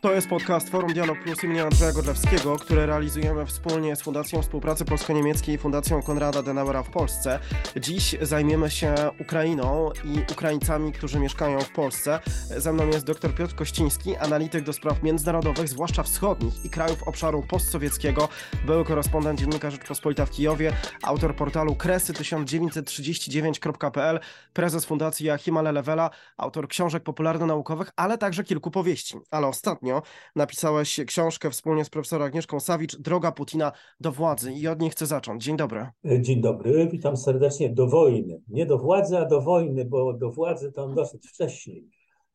To jest podcast Forum Dialog Plus imienia Andrzeja Godlewskiego, które realizujemy wspólnie z Fundacją Współpracy Polsko-Niemieckiej i Fundacją Konrada Denauera w Polsce. Dziś zajmiemy się Ukrainą i Ukraińcami, którzy mieszkają w Polsce. Ze mną jest dr Piotr Kościński, analityk do spraw międzynarodowych, zwłaszcza wschodnich i krajów obszaru postsowieckiego, były korespondent Dziennika Rzeczpospolita w Kijowie, autor portalu kresy1939.pl, prezes Fundacji Joachima Lelewela, autor książek popularno-naukowych, ale także kilku powieści. Ale ostatnio napisałeś książkę wspólnie z profesorem Agnieszką Sawicz, Droga Putina do władzy i od niej chcę zacząć. Dzień dobry. Dzień dobry, witam serdecznie. Do wojny. Nie do władzy, a do wojny, bo do władzy on dosyć wcześniej.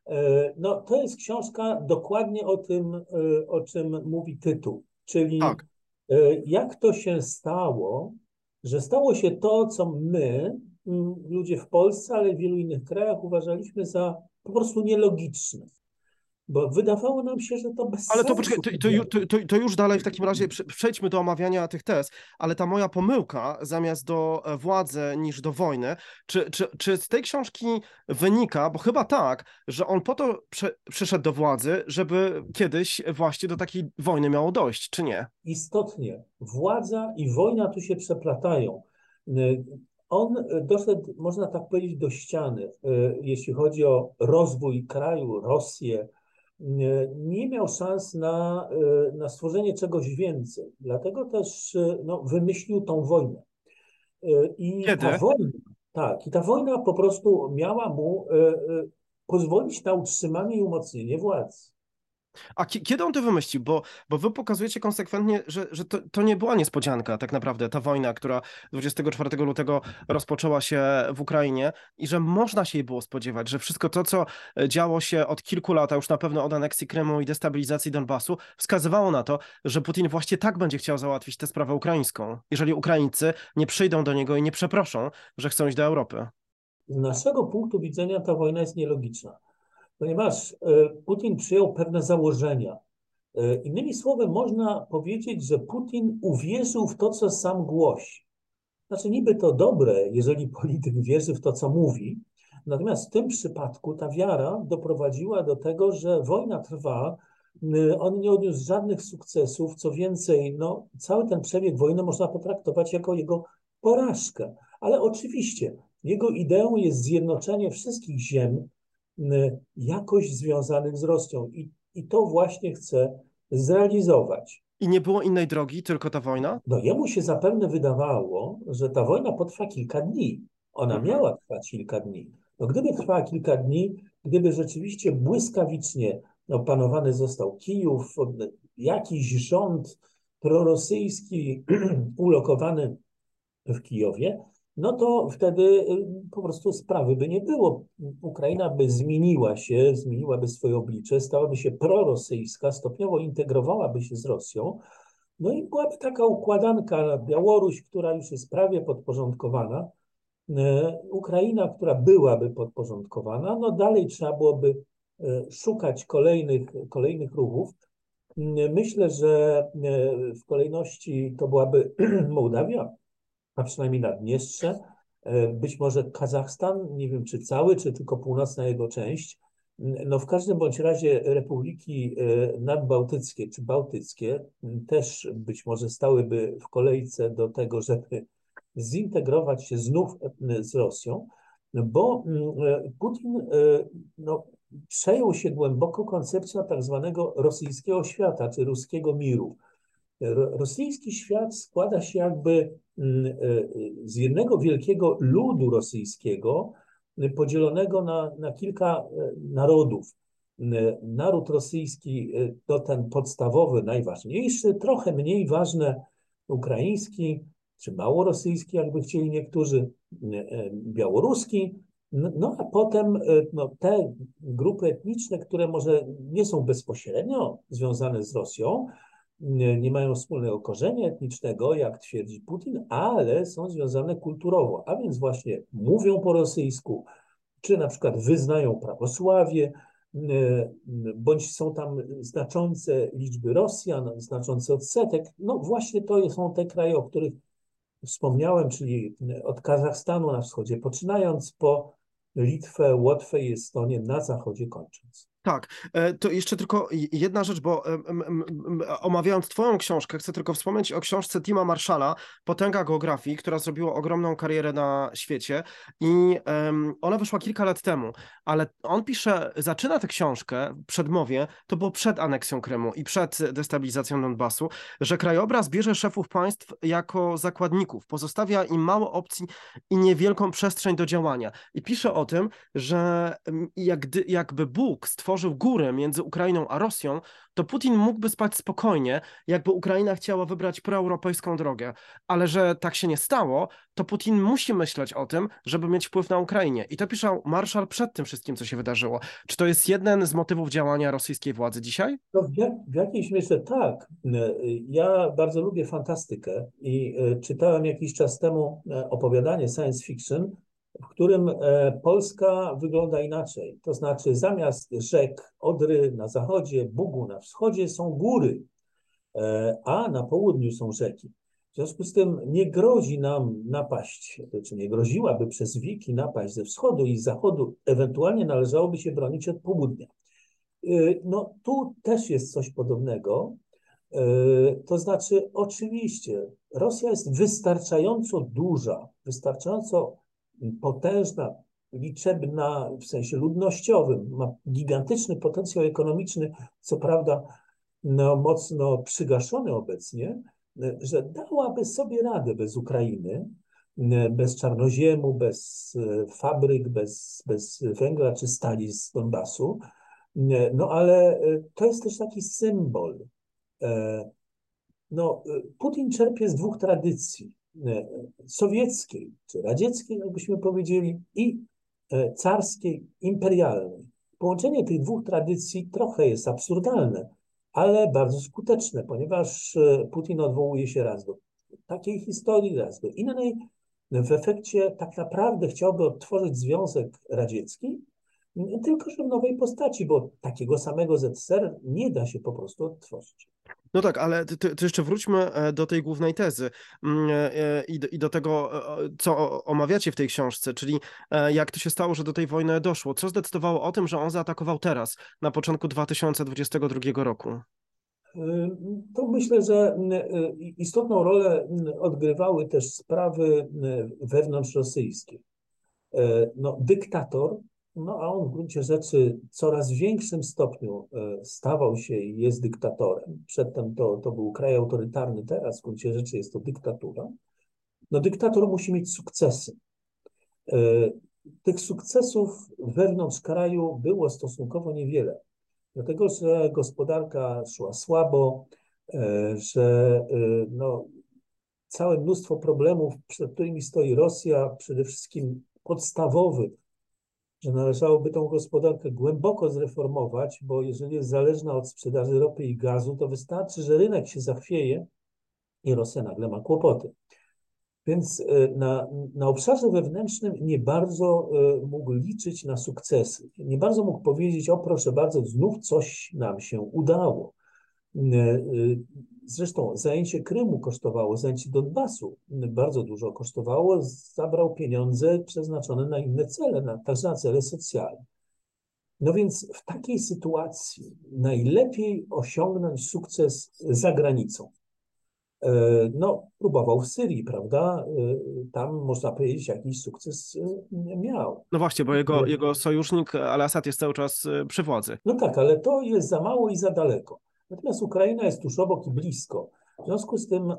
E, no, to jest książka dokładnie o tym, e, o czym mówi tytuł, czyli tak. E, jak to się stało, że stało się to, co my, ludzie w Polsce, ale w wielu innych krajach uważaliśmy za po prostu nielogiczne. Bo wydawało nam się, że to bez Ale to poczekaj, to, to, to, to, już dalej w takim razie przejdźmy do omawiania tych tez, ale ta moja pomyłka zamiast do e, władzy niż do wojny, czy, czy, czy z tej książki wynika, bo chyba tak, że on po to przy, przyszedł do władzy, żeby kiedyś właśnie do takiej wojny miało dojść, czy nie? Istotnie. Władza i wojna tu się przeplatają. On doszedł, można tak powiedzieć, do ściany, e, jeśli chodzi o rozwój kraju, Rosję, nie miał szans na, e, na stworzenie czegoś więcej. Dlatego też e, no, wymyślił tą wojnę. E, I Kiedy? ta wojna, tak, i ta wojna po prostu miała mu pozwolić na utrzymanie i umocnienie władzy. A kiedy on to wymyślił? Bo, bo wy pokazujecie konsekwentnie, że, że to, to nie była niespodzianka tak naprawdę, ta wojna, która 24 lutego rozpoczęła się w Ukrainie i że można się jej było spodziewać, że wszystko to, co działo się od kilku lat, a już na pewno od aneksji Krymu i destabilizacji Donbasu, wskazywało na to, że Putin właśnie tak będzie chciał załatwić tę sprawę ukraińską, jeżeli Ukraińcy nie przyjdą do niego i nie przeproszą, że chcą iść do Europy. Z naszego punktu widzenia ta wojna jest nielogiczna ponieważ e, Putin przyjął pewne założenia. E, innymi słowy, można powiedzieć, że Putin uwierzył w to, co sam głosi. Znaczy, niby to dobre, jeżeli polityk wierzy w to, co mówi, natomiast w tym przypadku ta wiara doprowadziła do tego, że wojna trwa. On nie odniósł żadnych sukcesów. Co więcej, no, cały ten przebieg wojny można potraktować jako jego porażkę. Ale oczywiście jego ideą jest zjednoczenie wszystkich ziem jakoś związanych z Rosją. I, I to właśnie chce zrealizować. I nie było innej drogi, tylko ta wojna? No jemu się zapewne wydawało, że ta wojna potrwa kilka dni. Ona mhm. miała trwać kilka dni. No gdyby trwała kilka dni, gdyby rzeczywiście błyskawicznie opanowany został Kijów, jakiś rząd prorosyjski ulokowany w Kijowie, no to wtedy y, po prostu sprawy by nie było. Ukraina by zmieniła się, zmieniłaby swoje oblicze, stałaby się prorosyjska, stopniowo integrowałaby się z Rosją. No i byłaby taka układanka Białoruś, która już jest prawie podporządkowana, y, Ukraina, która byłaby podporządkowana, no dalej trzeba byłoby y, szukać kolejnych, kolejnych ruchów. Myślę, że w kolejności to byłaby Mołdawia, a przynajmniej Naddniestrze, e, być może Kazachstan, nie wiem czy cały, czy tylko północna jego część. No w każdym bądź razie republiki e, nadbałtyckie czy bałtyckie też być może stałyby w kolejce do tego, żeby zintegrować się znów e, z Rosją, bo Putin no, przejął się głęboko koncepcją tak zwanego rosyjskiego świata, czy ruskiego miru. Rosyjski świat składa się jakby e, z jednego wielkiego ludu rosyjskiego, podzielonego na, na kilka e, narodów. Naród rosyjski e, to ten podstawowy, najważniejszy, trochę mniej ważny ukraiński, czy małorosyjski, jakby chcieli niektórzy, białoruski, no a potem no, te grupy etniczne, które może nie są bezpośrednio związane z Rosją, nie mają wspólnego korzenia etnicznego, jak twierdzi Putin, ale są związane kulturowo, a więc właśnie mówią po rosyjsku, czy na przykład wyznają prawosławie, bądź są tam znaczące liczby Rosjan, znaczący odsetek. No właśnie to są te kraje, o których wspomniałem, czyli od Kazachstanu na wschodzie poczynając, po Litwę, Łotwę i Estonię na zachodzie kończąc. Tak, e, to jeszcze tylko jedna rzecz, bo omawiając Twoją książkę, chcę tylko wspomnieć o książce Tima Marshalla, Potęga Geografii, która zrobiła ogromną karierę na świecie i ona wyszła kilka lat temu, ale on pisze, zaczyna tę książkę w przedmowie, to było przed aneksją Krymu i przed destabilizacją Donbasu, że krajobraz bierze szefów państw jako zakładników, pozostawia im mało opcji i niewielką przestrzeń do działania. I pisze o tym, że jak, jakby Bóg stworzył stworzył górę między Ukrainą a Rosją, to Putin mógłby spać spokojnie, jakby Ukraina chciała wybrać proeuropejską drogę. Ale że tak się nie stało, to Putin musi myśleć o tym, żeby mieć wpływ na Ukrainie. I to pisał Marszał przed tym wszystkim, co się wydarzyło. Czy to jest jeden z motywów działania rosyjskiej władzy dzisiaj? No w, jak, w jakiejś mierze tak. Ja bardzo lubię fantastykę i e, czytałem jakiś czas temu e, opowiadanie science fiction, w którym e, Polska wygląda inaczej. To znaczy, zamiast rzek Odry na zachodzie, Bugu na wschodzie są góry, e, a na południu są rzeki. W związku z tym nie grozi nam napaść, czy nie groziłaby przez wieki napaść ze wschodu i z zachodu, ewentualnie należałoby się bronić od południa. E, no tu też jest coś podobnego. To znaczy, oczywiście, Rosja jest wystarczająco duża, wystarczająco potężna, liczebna w sensie ludnościowym, ma gigantyczny potencjał ekonomiczny, co prawda no, mocno przygaszony obecnie, że dałaby sobie radę bez Ukrainy, bez czarnoziemu, bez e, fabryk, bez, bez węgla czy stali z Donbasu. No ale e, to jest też taki symbol. E, no, Putin czerpie z dwóch tradycji. E, sowieckiej, czy radzieckiej, jakbyśmy powiedzieli, i e, carskiej, imperialnej. Połączenie tych dwóch tradycji trochę jest absurdalne, ale bardzo skuteczne, ponieważ e, Putin odwołuje się raz do takiej historii, raz do innej. W efekcie tak naprawdę chciałby odtworzyć Związek Radziecki, tylko że w nowej postaci, bo takiego samego ZSR nie da się po prostu odtworzyć. No tak, ale to, to jeszcze wróćmy e, do tej głównej tezy mm, e, e, i do, i do tego, co omawiacie w tej książce, czyli jak to się stało, że do tej wojny doszło. Co zdecydowało o tym, że on zaatakował teraz, na początku 2022 roku? To myślę, że istotną rolę odgrywały też sprawy wewnątrzrosyjskie. No, dyktator no a on w gruncie rzeczy w coraz większym stopniu e, stawał się i jest dyktatorem. Przedtem to, to był kraj autorytarny, teraz w gruncie rzeczy jest to dyktatura. No dyktator musi mieć sukcesy. E, tych sukcesów wewnątrz kraju było stosunkowo niewiele, dlatego że gospodarka szła słabo, e, że no, całe mnóstwo problemów, przed którymi stoi Rosja, przede wszystkim podstawowych, że należałoby tą gospodarkę głęboko zreformować, bo jeżeli jest zależna od sprzedaży ropy i gazu, to wystarczy, że rynek się zachwieje i Rosja nagle ma kłopoty. Więc e, na, na obszarze wewnętrznym nie bardzo e, mógł liczyć na sukcesy. Nie bardzo mógł powiedzieć, o proszę bardzo, znów coś nam się udało. Zresztą zajęcie Krymu kosztowało, zajęcie Donbasu bardzo dużo kosztowało, zabrał pieniądze przeznaczone na inne cele, na, także na cele socjalne. No więc w takiej sytuacji najlepiej osiągnąć sukces za granicą. E, no, próbował w Syrii, prawda? E, tam można powiedzieć, jakiś sukces e, miał. No właśnie, bo jego, jego sojusznik Al-Assad jest cały czas przy władzy. No tak, ale to jest za mało i za daleko. Natomiast Ukraina jest tuż obok i blisko. W związku z tym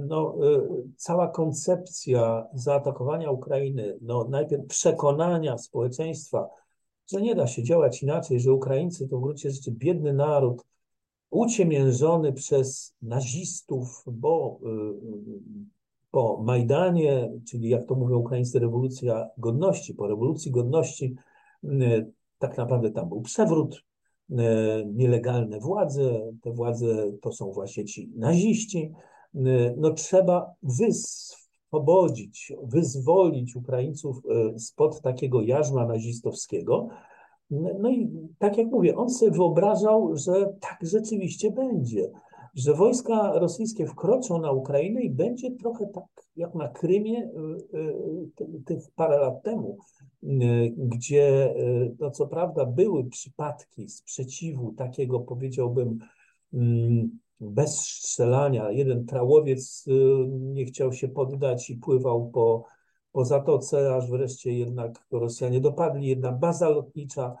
no, e, cała koncepcja zaatakowania Ukrainy, no, najpierw przekonania społeczeństwa, że nie da się działać inaczej, że Ukraińcy to w gruncie rzeczy biedny naród, uciemiężony przez nazistów, bo e, po Majdanie, czyli jak to mówią Ukraińcy, rewolucja godności, po rewolucji godności tak naprawdę tam był przewrót, nielegalne władze, te władze to są właśnie ci naziści. E, no trzeba wyswobodzić, wyzwolić Ukraińców e, spod takiego jarzma nazistowskiego. No i tak jak mówię, on sobie wyobrażał, że tak rzeczywiście będzie, że wojska rosyjskie wkroczą na Ukrainę i będzie trochę tak jak na Krymie tych parę lat temu, gdzie no co prawda były przypadki sprzeciwu takiego powiedziałbym mm, bez strzelania. Jeden trałowiec nie chciał się poddać i pływał po, po zatoce, aż wreszcie jednak Rosjanie dopadli. Jedna baza lotnicza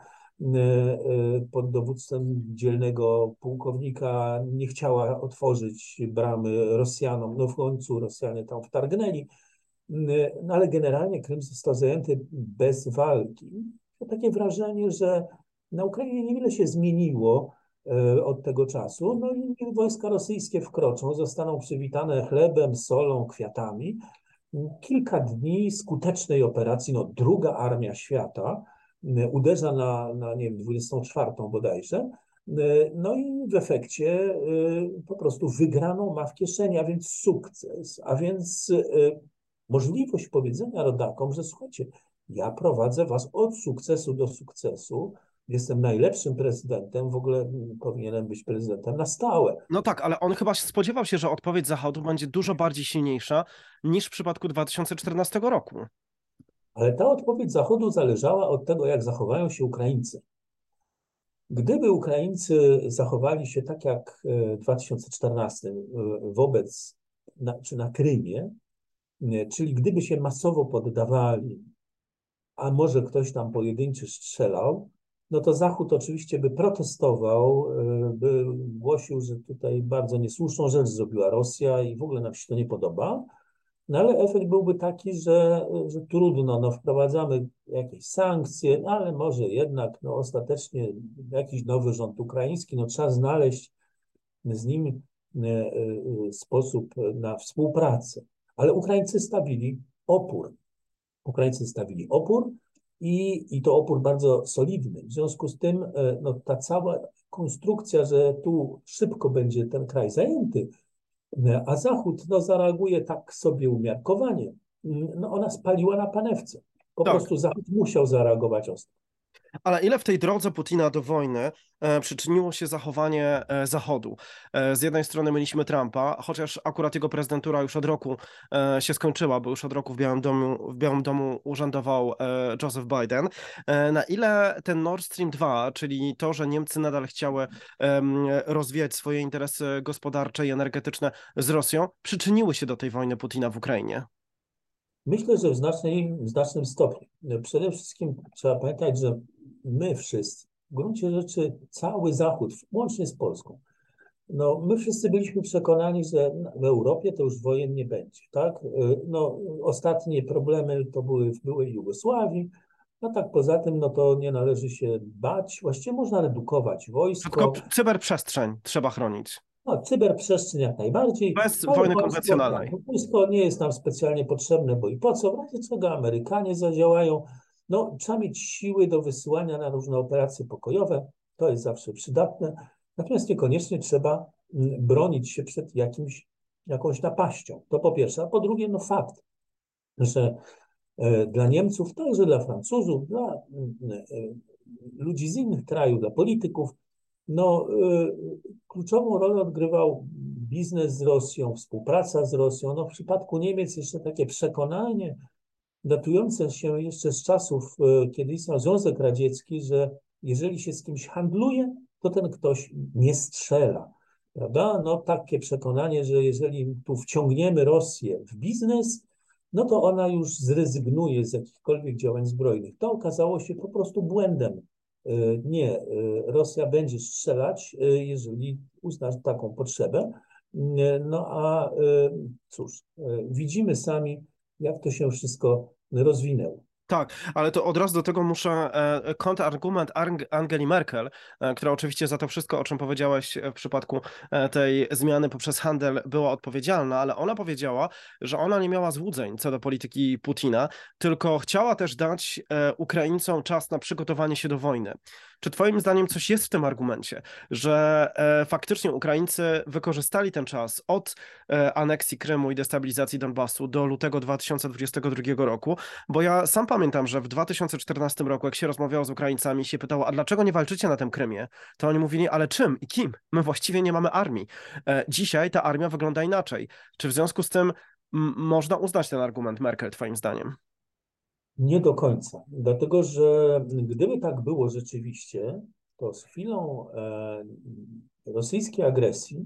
pod dowództwem dzielnego pułkownika nie chciała otworzyć bramy Rosjanom. No w końcu Rosjanie tam wtargnęli. E, no ale generalnie Krym został zajęty bez walki. To takie wrażenie, że na Ukrainie niewiele się zmieniło od tego czasu. No i wojska rosyjskie wkroczą, zostaną przywitane chlebem, solą, kwiatami. Kilka dni skutecznej operacji, no druga armia świata, E, uderza na, na nie wiem, 24 bodajże, no i w efekcie e, po prostu wygraną ma w kieszeni, a więc sukces, a więc możliwość powiedzenia rodakom, że słuchajcie, ja prowadzę was od sukcesu do sukcesu, jestem najlepszym prezydentem, w ogóle powinienem być prezydentem na stałe. No tak, ale on chyba spodziewał się, że odpowiedź Zachodu będzie dużo bardziej silniejsza niż w przypadku 2014 roku. Ale ta odpowiedź Zachodu zależała od tego, jak zachowają się Ukraińcy. Gdyby Ukraińcy zachowali się tak jak w 2014 wobec, na, czy na Krymie, czyli gdyby się masowo poddawali, a może ktoś tam pojedynczy strzelał, no to Zachód oczywiście by protestował, by głosił, że tutaj bardzo niesłuszną rzecz zrobiła Rosja i w ogóle nam się to nie podoba. No ale efekt byłby taki, że, że trudno, no wprowadzamy jakieś sankcje, no ale może jednak no ostatecznie jakiś nowy rząd ukraiński, no trzeba znaleźć z nim e, e, sposób na współpracę. Ale Ukraińcy stawili opór. Ukraińcy stawili opór i, i to opór bardzo solidny. W związku z tym e, no, ta cała konstrukcja, że tu szybko będzie ten kraj zajęty, a Zachód no, zareaguje tak sobie umiarkowanie. No, ona spaliła na panewce. Po tak. prostu Zachód musiał zareagować ostro. Ale ile w tej drodze Putina do wojny e, przyczyniło się zachowanie e, Zachodu? E, z jednej strony mieliśmy Trumpa, chociaż akurat jego prezydentura już od roku się skończyła, bo już od roku w Białym Domu, w Białym Domu urzędował Joseph Biden. Na ile ten Nord Stream 2, czyli to, że Niemcy nadal chciały rozwijać swoje interesy gospodarcze i energetyczne z Rosją, przyczyniły się do tej wojny Putina w Ukrainie? Myślę, że w, w znacznym stopniu. Przede wszystkim trzeba pamiętać, że my wszyscy, w gruncie rzeczy cały Zachód, łącznie z Polską, no, my wszyscy byliśmy przekonani, że w Europie to już wojen nie będzie, tak? No, ostatnie problemy to były w byłej Jugosławii, no tak poza tym, no to nie należy się bać, właściwie można redukować wojsko. Tylko cyberprzestrzeń trzeba chronić. No, cyberprzestrzeń jak najbardziej. Bez wojny konwencjonalnej. Wojsko nie jest nam specjalnie potrzebne, bo i po co? W razie czego Amerykanie zadziałają. No, trzeba mieć siły do wysyłania na różne operacje pokojowe. To jest zawsze przydatne. Natomiast niekoniecznie trzeba mm, bronić się przed jakimś, jakąś napaścią. To po pierwsze. A po drugie, no fakt, że e, dla Niemców, także dla Francuzów, dla mm, e, ludzi z innych krajów, dla polityków, no, y, kluczową rolę odgrywał biznes z Rosją, współpraca z Rosją. No, w przypadku Niemiec jeszcze takie przekonanie datujące się jeszcze z czasów, y, kiedy istniał Związek Radziecki, że jeżeli się z kimś handluje, to ten ktoś nie strzela. Prawda? No, takie przekonanie, że jeżeli tu wciągniemy Rosję w biznes, no to ona już zrezygnuje z jakichkolwiek działań zbrojnych. To okazało się po prostu błędem E, nie, e, Rosja będzie strzelać, e, jeżeli uzna taką potrzebę. No a cóż, widzimy sami, jak to się wszystko rozwinęło. Tak, ale to od razu do tego muszę e, kontrargument Angeli Merkel, e, która oczywiście za to wszystko, o czym powiedziałeś w przypadku e, tej zmiany poprzez handel, była odpowiedzialna, ale ona powiedziała, że ona nie miała złudzeń co do polityki Putina, tylko chciała też dać Ukraińcom czas na przygotowanie się do wojny. Czy Twoim zdaniem coś jest w tym argumencie, że e, faktycznie Ukraińcy wykorzystali ten czas od e, aneksji Krymu i destabilizacji Donbasu do lutego 2022 roku? Bo ja sam pamiętam, że w 2014 roku, jak się rozmawiało z Ukraińcami, się pytało, a dlaczego nie walczycie na tym Krymie? To oni mówili, ale czym i kim? My właściwie nie mamy armii. E, dzisiaj ta armia wygląda inaczej. Czy w związku z tym można uznać ten argument Merkel, Twoim zdaniem? Nie do końca, dlatego że gdyby tak było rzeczywiście, to z chwilą e, rosyjskiej agresji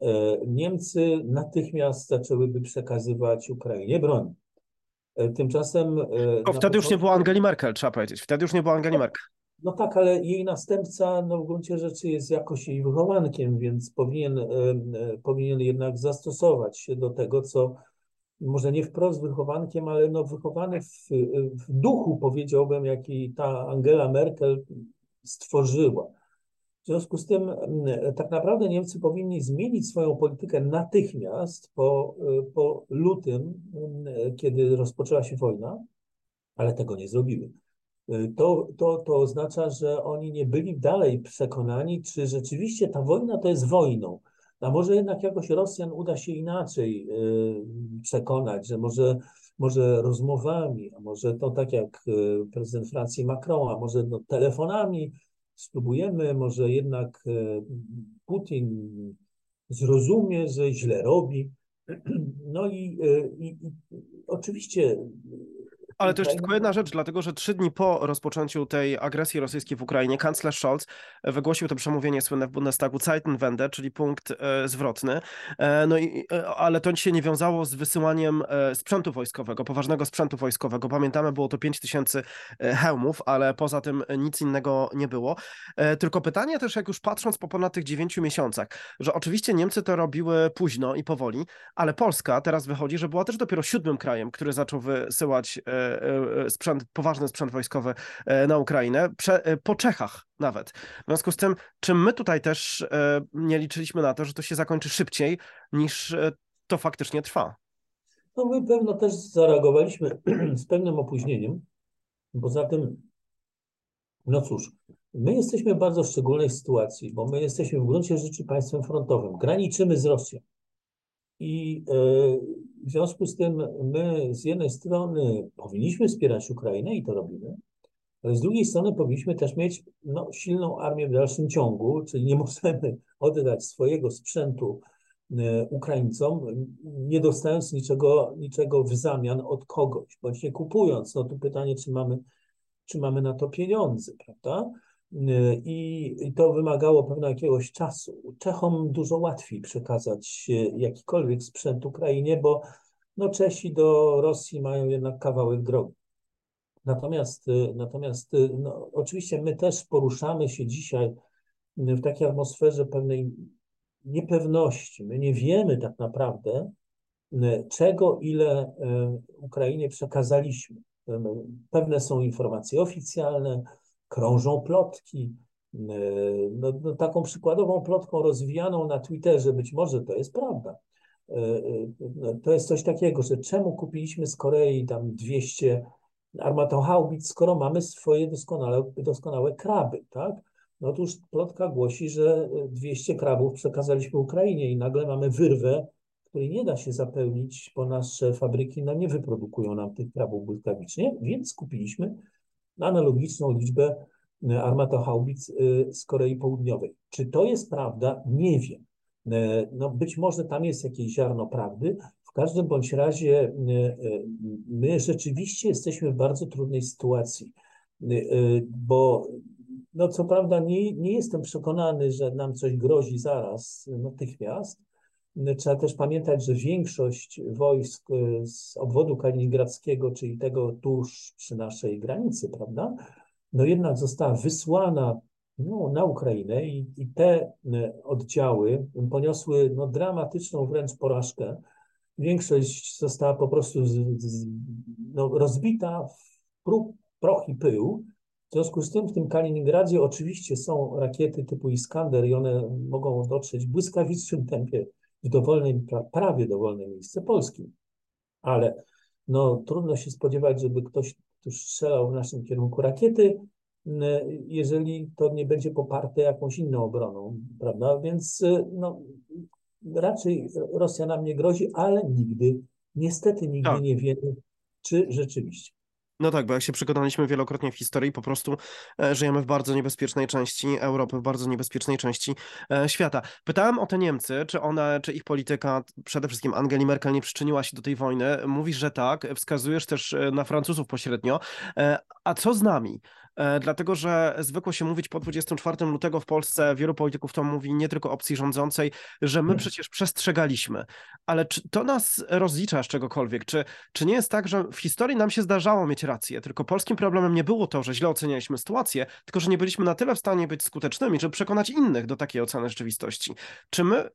e, Niemcy natychmiast zaczęłyby przekazywać Ukrainie broń. E, tymczasem. Wtedy już nie było Angeli Merkel, trzeba powiedzieć. Wtedy już nie było Angeli Merkel. No tak, ale jej następca no w gruncie rzeczy jest jakoś jej wychowankiem, więc powinien, powinien jednak zastosować się do tego, co może nie wprost wychowankiem, ale no wychowany w, w duchu, powiedziałbym, jaki ta Angela Merkel stworzyła. W związku z tym mm, tak naprawdę Niemcy powinni zmienić swoją politykę natychmiast po, po lutym, mm, kiedy rozpoczęła się wojna, ale tego nie zrobiły. To, to, to oznacza, że oni nie byli dalej przekonani, czy rzeczywiście ta wojna to jest wojną. A może jednak jakoś Rosjan uda się inaczej y, przekonać, że może, może rozmowami, a może to tak jak y, prezydent Francji Macron, a może no, telefonami spróbujemy, może jednak y, Putin zrozumie, że źle robi. No i, i, i oczywiście ale to jeszcze tylko jedna rzecz, dlatego że trzy dni po rozpoczęciu tej agresji rosyjskiej w Ukrainie kanclerz Scholz e, wygłosił to przemówienie słynne w Bundestagu Zeitenwende, czyli punkt e, zwrotny. E, no i, e, ale to się nie wiązało z wysyłaniem e, sprzętu wojskowego, poważnego sprzętu wojskowego. Pamiętamy, było to 5 tysięcy e, hełmów, ale poza tym nic innego nie było. Tylko pytanie też, jak już patrząc po ponad tych 9 miesiącach, że oczywiście Niemcy to robiły późno i powoli, ale Polska teraz wychodzi, że była też dopiero siódmym krajem, który zaczął wysyłać E, sprzęt, poważny sprzęt wojskowy e, na Ukrainę, e, po Czechach nawet. W związku z tym, czy my tutaj też nie liczyliśmy na to, że to się zakończy szybciej niż to faktycznie trwa? No my pewno też zareagowaliśmy z pewnym opóźnieniem. Poza tym, no cóż, my jesteśmy w bardzo szczególnej sytuacji, bo my jesteśmy w gruncie rzeczy państwem frontowym. Graniczymy z Rosją. I w związku z tym my z jednej strony powinniśmy wspierać Ukrainę i to robimy, ale z drugiej strony powinniśmy też mieć no, silną armię w dalszym ciągu, czyli nie możemy oddać swojego sprzętu e, Ukraińcom, nie dostając niczego, niczego w zamian od kogoś, bądź nie kupując. No to pytanie, czy mamy, czy mamy na to pieniądze, prawda? I, to wymagało pewnego jakiegoś czasu. Czechom dużo łatwiej przekazać jakikolwiek sprzęt Ukrainie, bo no Czesi do Rosji mają jednak kawałek drogi. Natomiast, natomiast no, oczywiście my też poruszamy się dzisiaj w takiej atmosferze pewnej niepewności. My nie wiemy tak naprawdę, czego ile e, Ukrainie przekazaliśmy. Pewne są informacje oficjalne, krążą plotki. E, no, no, taką przykładową plotką rozwijaną na Twitterze, być może to jest prawda. E, e, no, to jest coś takiego, że czemu kupiliśmy z Korei tam 200 armatohaubic, skoro mamy swoje doskonałe, doskonałe kraby, tak? No otóż plotka głosi, że 200 krabów przekazaliśmy Ukrainie i nagle mamy wyrwę, której nie da się zapełnić, bo nasze fabryki no, nie wyprodukują nam tych krabów błyskawicznie, więc kupiliśmy analogiczną liczbę e, armatohaubic e, z Korei Południowej. Czy to jest prawda? Nie wiem. E, no być może tam jest jakieś ziarno prawdy. W każdym bądź razie my rzeczywiście jesteśmy w bardzo trudnej sytuacji, bo no co prawda nie, nie jestem przekonany, że nam coś grozi zaraz, natychmiast, Trzeba też pamiętać, że większość wojsk y, z obwodu kaliningradzkiego, czyli tego tuż przy naszej granicy, prawda, no jednak została wysłana no, na Ukrainę i, i te y, oddziały poniosły no, dramatyczną wręcz porażkę. Większość została po prostu z, z, no, rozbita w prób, proch i pył. W związku z tym w tym Kaliningradzie oczywiście są rakiety typu Iskander i one mogą dotrzeć w błyskawicznym tempie w dowolnej, prawie dowolne miejsce Polski. Ale no, trudno się spodziewać, żeby ktoś tu strzelał w naszym kierunku rakiety, jeżeli to nie będzie poparte jakąś inną obroną, prawda? Więc no, raczej Rosja nam nie grozi, ale nigdy, niestety nigdy tak. nie wiemy, czy rzeczywiście. No tak, bo jak się przekonaliśmy wielokrotnie w historii, po prostu e, żyjemy w bardzo niebezpiecznej części Europy, w bardzo niebezpiecznej części e, świata. Pytałem o te Niemcy, czy one, czy ich polityka, przede wszystkim Angeli Merkel nie przyczyniła się do tej wojny. Mówisz, że tak, wskazujesz też e, na Francuzów pośrednio. A co z nami? E, dlatego że zwykło się mówić po 24 lutego w Polsce, wielu polityków to mówi nie tylko opcji rządzącej, że my hmm. przecież przestrzegaliśmy. Ale czy to nas rozlicza z czegokolwiek? Czy, czy nie jest tak, że w historii nam się zdarzało mieć rację, tylko polskim problemem nie było to, że źle ocenialiśmy sytuację, tylko że nie byliśmy na tyle w stanie być skutecznymi, żeby przekonać innych do takiej oceny rzeczywistości. Czy my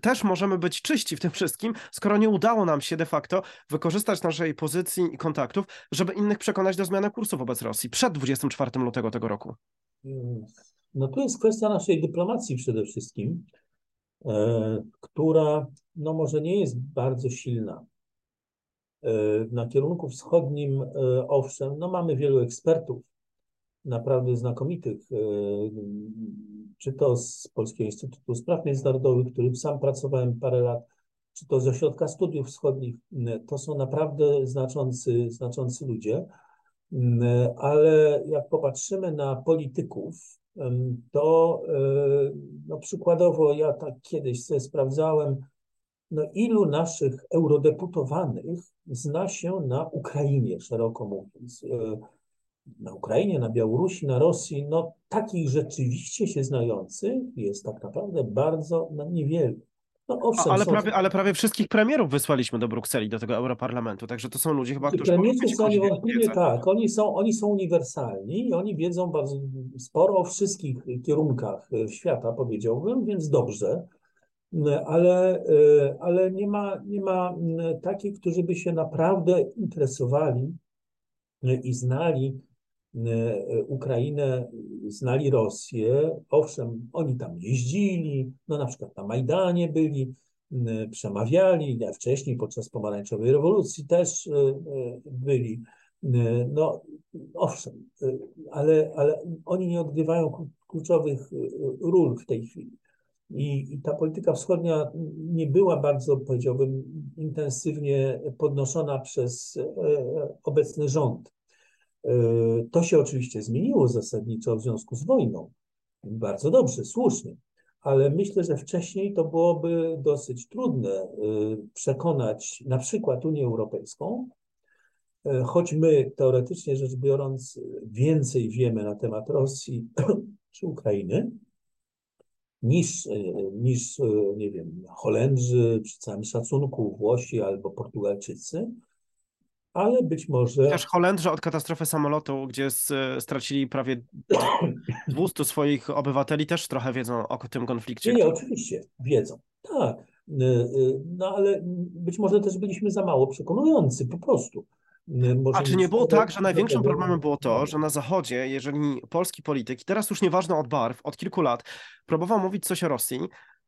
też możemy być czyści w tym wszystkim, skoro nie udało nam się de facto wykorzystać naszej pozycji i kontaktów, żeby innych przekonać do zmiany kursu wobec Rosji przed 24 lutego tego roku. No tu jest kwestia naszej dyplomacji przede wszystkim, e, która no może nie jest bardzo silna. E, na kierunku wschodnim, e, owszem, no mamy wielu ekspertów, naprawdę znakomitych, e, czy to z Polskiego Instytutu Spraw Międzynarodowych, którym sam pracowałem parę lat, czy to z Ośrodka Studiów Wschodnich. To są naprawdę znaczący, znaczący ludzie, ale jak popatrzymy na polityków, to no przykładowo ja tak kiedyś sobie sprawdzałem, no ilu naszych eurodeputowanych zna się na Ukrainie, szeroko mówiąc. E, na Ukrainie, na Białorusi, na Rosji, no takich rzeczywiście się znających jest tak naprawdę bardzo no, niewiele. No, owszem, ale, są... prawie, ale prawie wszystkich premierów wysłaliśmy do Brukseli, do tego Europarlamentu, także to są ludzie chyba, którzy Premierzy są niewątpliwie tak, oni są, oni są uniwersalni i oni wiedzą bardzo sporo o wszystkich kierunkach świata, powiedziałbym, więc dobrze, ale, ale nie, ma, nie ma takich, którzy by się naprawdę interesowali i znali E, Ukrainę, znali Rosję. Owszem, oni tam jeździli, no na przykład na Majdanie byli, przemawiali, wcześniej podczas pomarańczowej rewolucji też e, e, byli. No owszem, ale, ale oni nie odgrywają kluczowych ról w tej chwili. I, I, ta polityka wschodnia nie była bardzo, powiedziałbym, intensywnie podnoszona przez obecny rząd. E, to się oczywiście zmieniło zasadniczo w związku z wojną. Bardzo dobrze, słusznie, ale myślę, że wcześniej to byłoby dosyć trudne e, przekonać na przykład Unię Europejską, e, choć my teoretycznie rzecz biorąc więcej wiemy na temat Rosji czy Ukrainy, niż, niż nie wiem, Holendrzy, przy całym szacunku Włosi albo Portugalczycy, ale być może. Też Holendrzy od katastrofy samolotu, gdzie stracili prawie 200 swoich obywateli, też trochę wiedzą o tym konflikcie. Nie, nie oczywiście, wiedzą. Tak. Y, y, no ale być może też byliśmy za mało przekonujący, po prostu. Y, może A czy nie było tak, że największym problemem było to, że na Zachodzie, jeżeli polski polityk, i teraz już nieważne od barw, od kilku lat, próbował mówić coś o Rosji,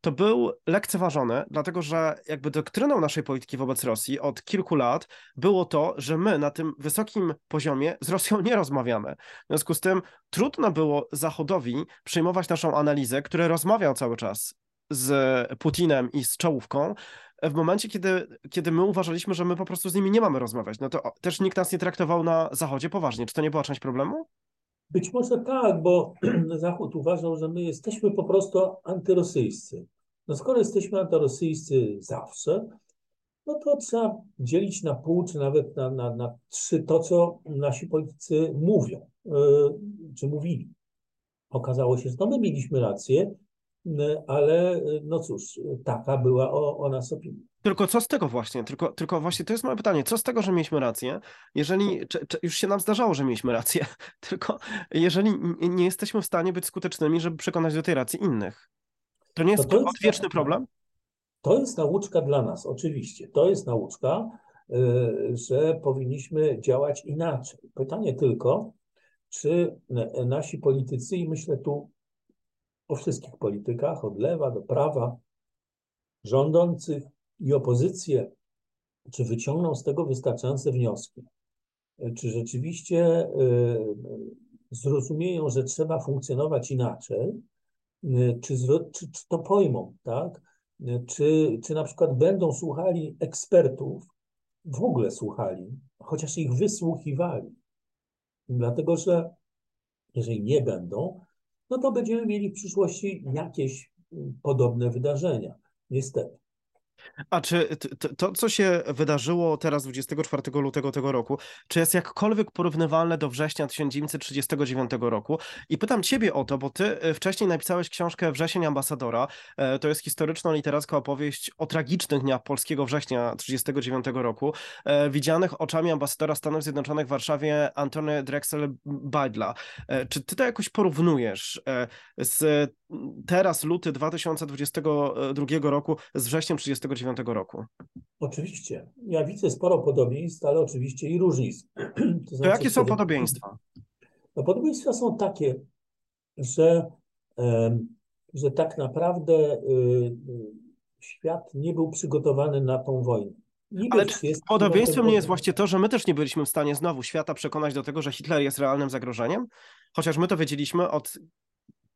to był lekceważony, dlatego że jakby doktryną naszej polityki wobec Rosji od kilku lat było to, że my na tym wysokim poziomie z Rosją nie rozmawiamy. W związku z tym trudno było Zachodowi przyjmować naszą analizę, który rozmawiał cały czas z Putinem i z czołówką, w momencie, kiedy, kiedy my uważaliśmy, że my po prostu z nimi nie mamy rozmawiać, no to też nikt nas nie traktował na Zachodzie poważnie. Czy to nie była część problemu? Być może tak, bo Zachód uważał, że my jesteśmy po prostu antyrosyjscy. No skoro jesteśmy antyrosyjscy zawsze, no to trzeba dzielić na pół, czy nawet na, na, na trzy to, co nasi politycy mówią, yy, czy mówili. Okazało się, że my mieliśmy rację, yy, ale yy, no cóż, taka była o, o nas opinia. Tylko co z tego właśnie? Tylko, tylko właśnie to jest moje pytanie. Co z tego, że mieliśmy rację, jeżeli czy, czy już się nam zdarzało, że mieliśmy rację, tylko jeżeli nie jesteśmy w stanie być skutecznymi, żeby przekonać do tej racji innych? To nie jest, to jest odwieczny problem? To jest nauczka dla nas, oczywiście. To jest nauczka, y, że powinniśmy działać inaczej. Pytanie tylko, czy nasi politycy, i myślę tu o wszystkich politykach, od lewa do prawa, rządzących i opozycję, czy wyciągną z tego wystarczające wnioski? Czy rzeczywiście y, zrozumieją, że trzeba funkcjonować inaczej, czy, czy, czy to pojmą, tak? Y, czy, czy na przykład będą słuchali ekspertów, w ogóle słuchali, chociaż ich wysłuchiwali. Dlatego, że jeżeli nie będą, no to będziemy mieli w przyszłości jakieś podobne wydarzenia. Niestety. A czy to, co się wydarzyło teraz 24 lutego tego roku, czy jest jakkolwiek porównywalne do września 1939 roku? I pytam ciebie o to, bo ty e, wcześniej napisałeś książkę Wrzesień Ambasadora. E, to jest historyczno-literacka opowieść o tragicznych dniach polskiego września 1939 roku, e, widzianych oczami ambasadora Stanów Zjednoczonych w Warszawie Antony Drexel Bidla. Czy ty to jakoś porównujesz z teraz luty 2022 roku z wrześniem 1939 roku. Oczywiście. Ja widzę sporo podobieństw, ale oczywiście i różnic. To, znaczy, to jakie są podobieństwa? No, podobieństwa są takie, że, że tak naprawdę y, y, świat nie był przygotowany na tą wojnę. Niby Ale podobieństwem nie jest właśnie to, że my też nie byliśmy w stanie znowu świata przekonać do tego, że Hitler jest realnym zagrożeniem? Chociaż my to wiedzieliśmy od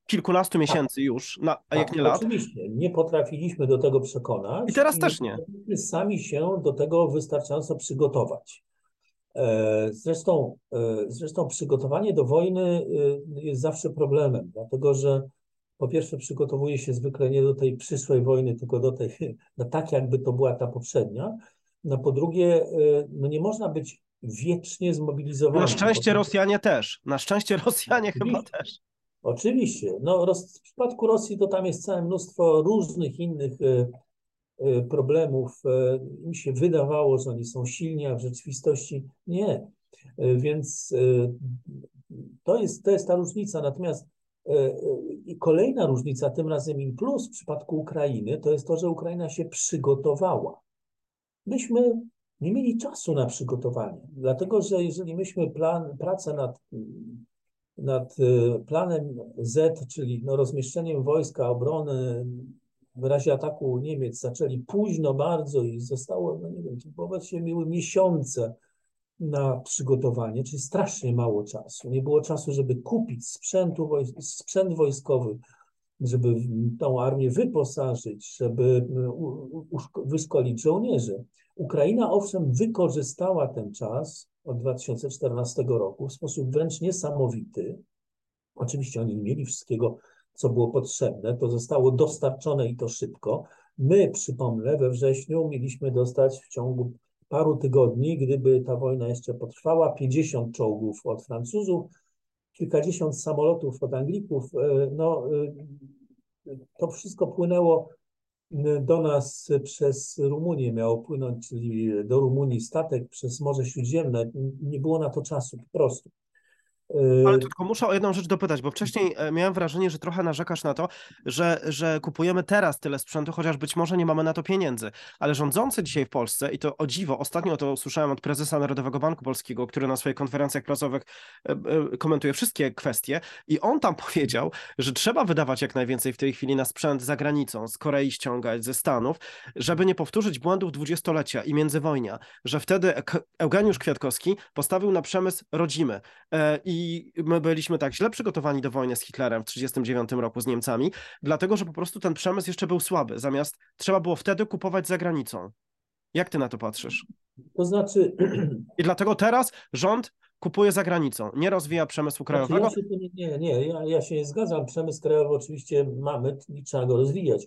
kilkunastu tak. miesięcy tak. już, na, a tak, jak nie lat. Oczywiście, nie potrafiliśmy do tego przekonać. I teraz i też nie. Sami się do tego wystarczająco przygotować. E, zresztą, e, zresztą przygotowanie do wojny e, jest zawsze problemem, dlatego że po pierwsze przygotowuje się zwykle nie do tej przyszłej wojny, tylko do tej, no tak jakby to była ta poprzednia. No po drugie, no nie można być wiecznie zmobilizowanym. Na szczęście Rosjanie też. Na szczęście Rosjanie chyba też. Oczywiście. No, w przypadku Rosji to tam jest całe mnóstwo różnych innych e, e, problemów. E, Im się wydawało, że oni są silni, a w rzeczywistości nie. Więc to jest, to jest ta różnica. Natomiast i kolejna różnica, tym razem in plus w przypadku Ukrainy, to jest to, że Ukraina się przygotowała. Myśmy nie mieli czasu na przygotowanie, dlatego że jeżeli myśmy plan, pracę nad nad y, planem Z, czyli no rozmieszczeniem wojska obrony w razie ataku Niemiec zaczęli późno bardzo i zostało, no nie wiem, wobec się miły miesiące na przygotowanie, czyli strasznie mało czasu. Nie było czasu, żeby kupić sprzętu, sprzęt wojskowy, żeby tą armię wyposażyć, żeby y, wyszkolić żołnierzy. Ukraina owszem wykorzystała ten czas od 2014 roku w sposób wręcz niesamowity. Oczywiście oni nie mieli wszystkiego, co było potrzebne, to zostało dostarczone i to szybko. My, przypomnę, we wrześniu mieliśmy dostać w ciągu paru tygodni, gdyby ta wojna jeszcze potrwała, 50 czołgów od Francuzów, kilkadziesiąt samolotów od Anglików. E, no, e, to wszystko płynęło do nas przez Rumunię miało płynąć, czyli do Rumunii statek przez Morze Śródziemne. Nie było na to czasu po prostu. Ale tylko muszę o jedną rzecz dopytać, bo wcześniej e, miałem wrażenie, że trochę narzekasz na to, że, że kupujemy teraz tyle sprzętu, chociaż być może nie mamy na to pieniędzy. Ale rządzący dzisiaj w Polsce, i to o dziwo, ostatnio to słyszałem od prezesa Narodowego Banku Polskiego, który na swoich konferencjach prasowych e, e, komentuje wszystkie kwestie, i on tam powiedział, że trzeba wydawać jak najwięcej w tej chwili na sprzęt za granicą, z Korei ściągać, ze Stanów, żeby nie powtórzyć błędów dwudziestolecia i międzywojnia, że wtedy Eugeniusz Kwiatkowski postawił na przemysł rodzimy i i my byliśmy tak źle przygotowani do wojny z Hitlerem w 1939 roku z Niemcami, dlatego że po prostu ten przemysł jeszcze był słaby, zamiast trzeba było wtedy kupować za granicą. Jak ty na to patrzysz? To znaczy. I dlatego teraz rząd kupuje za granicą, nie rozwija przemysłu krajowego. Znaczy ja nie, nie, ja, ja się nie zgadzam. Przemysł krajowy oczywiście mamy i trzeba go rozwijać.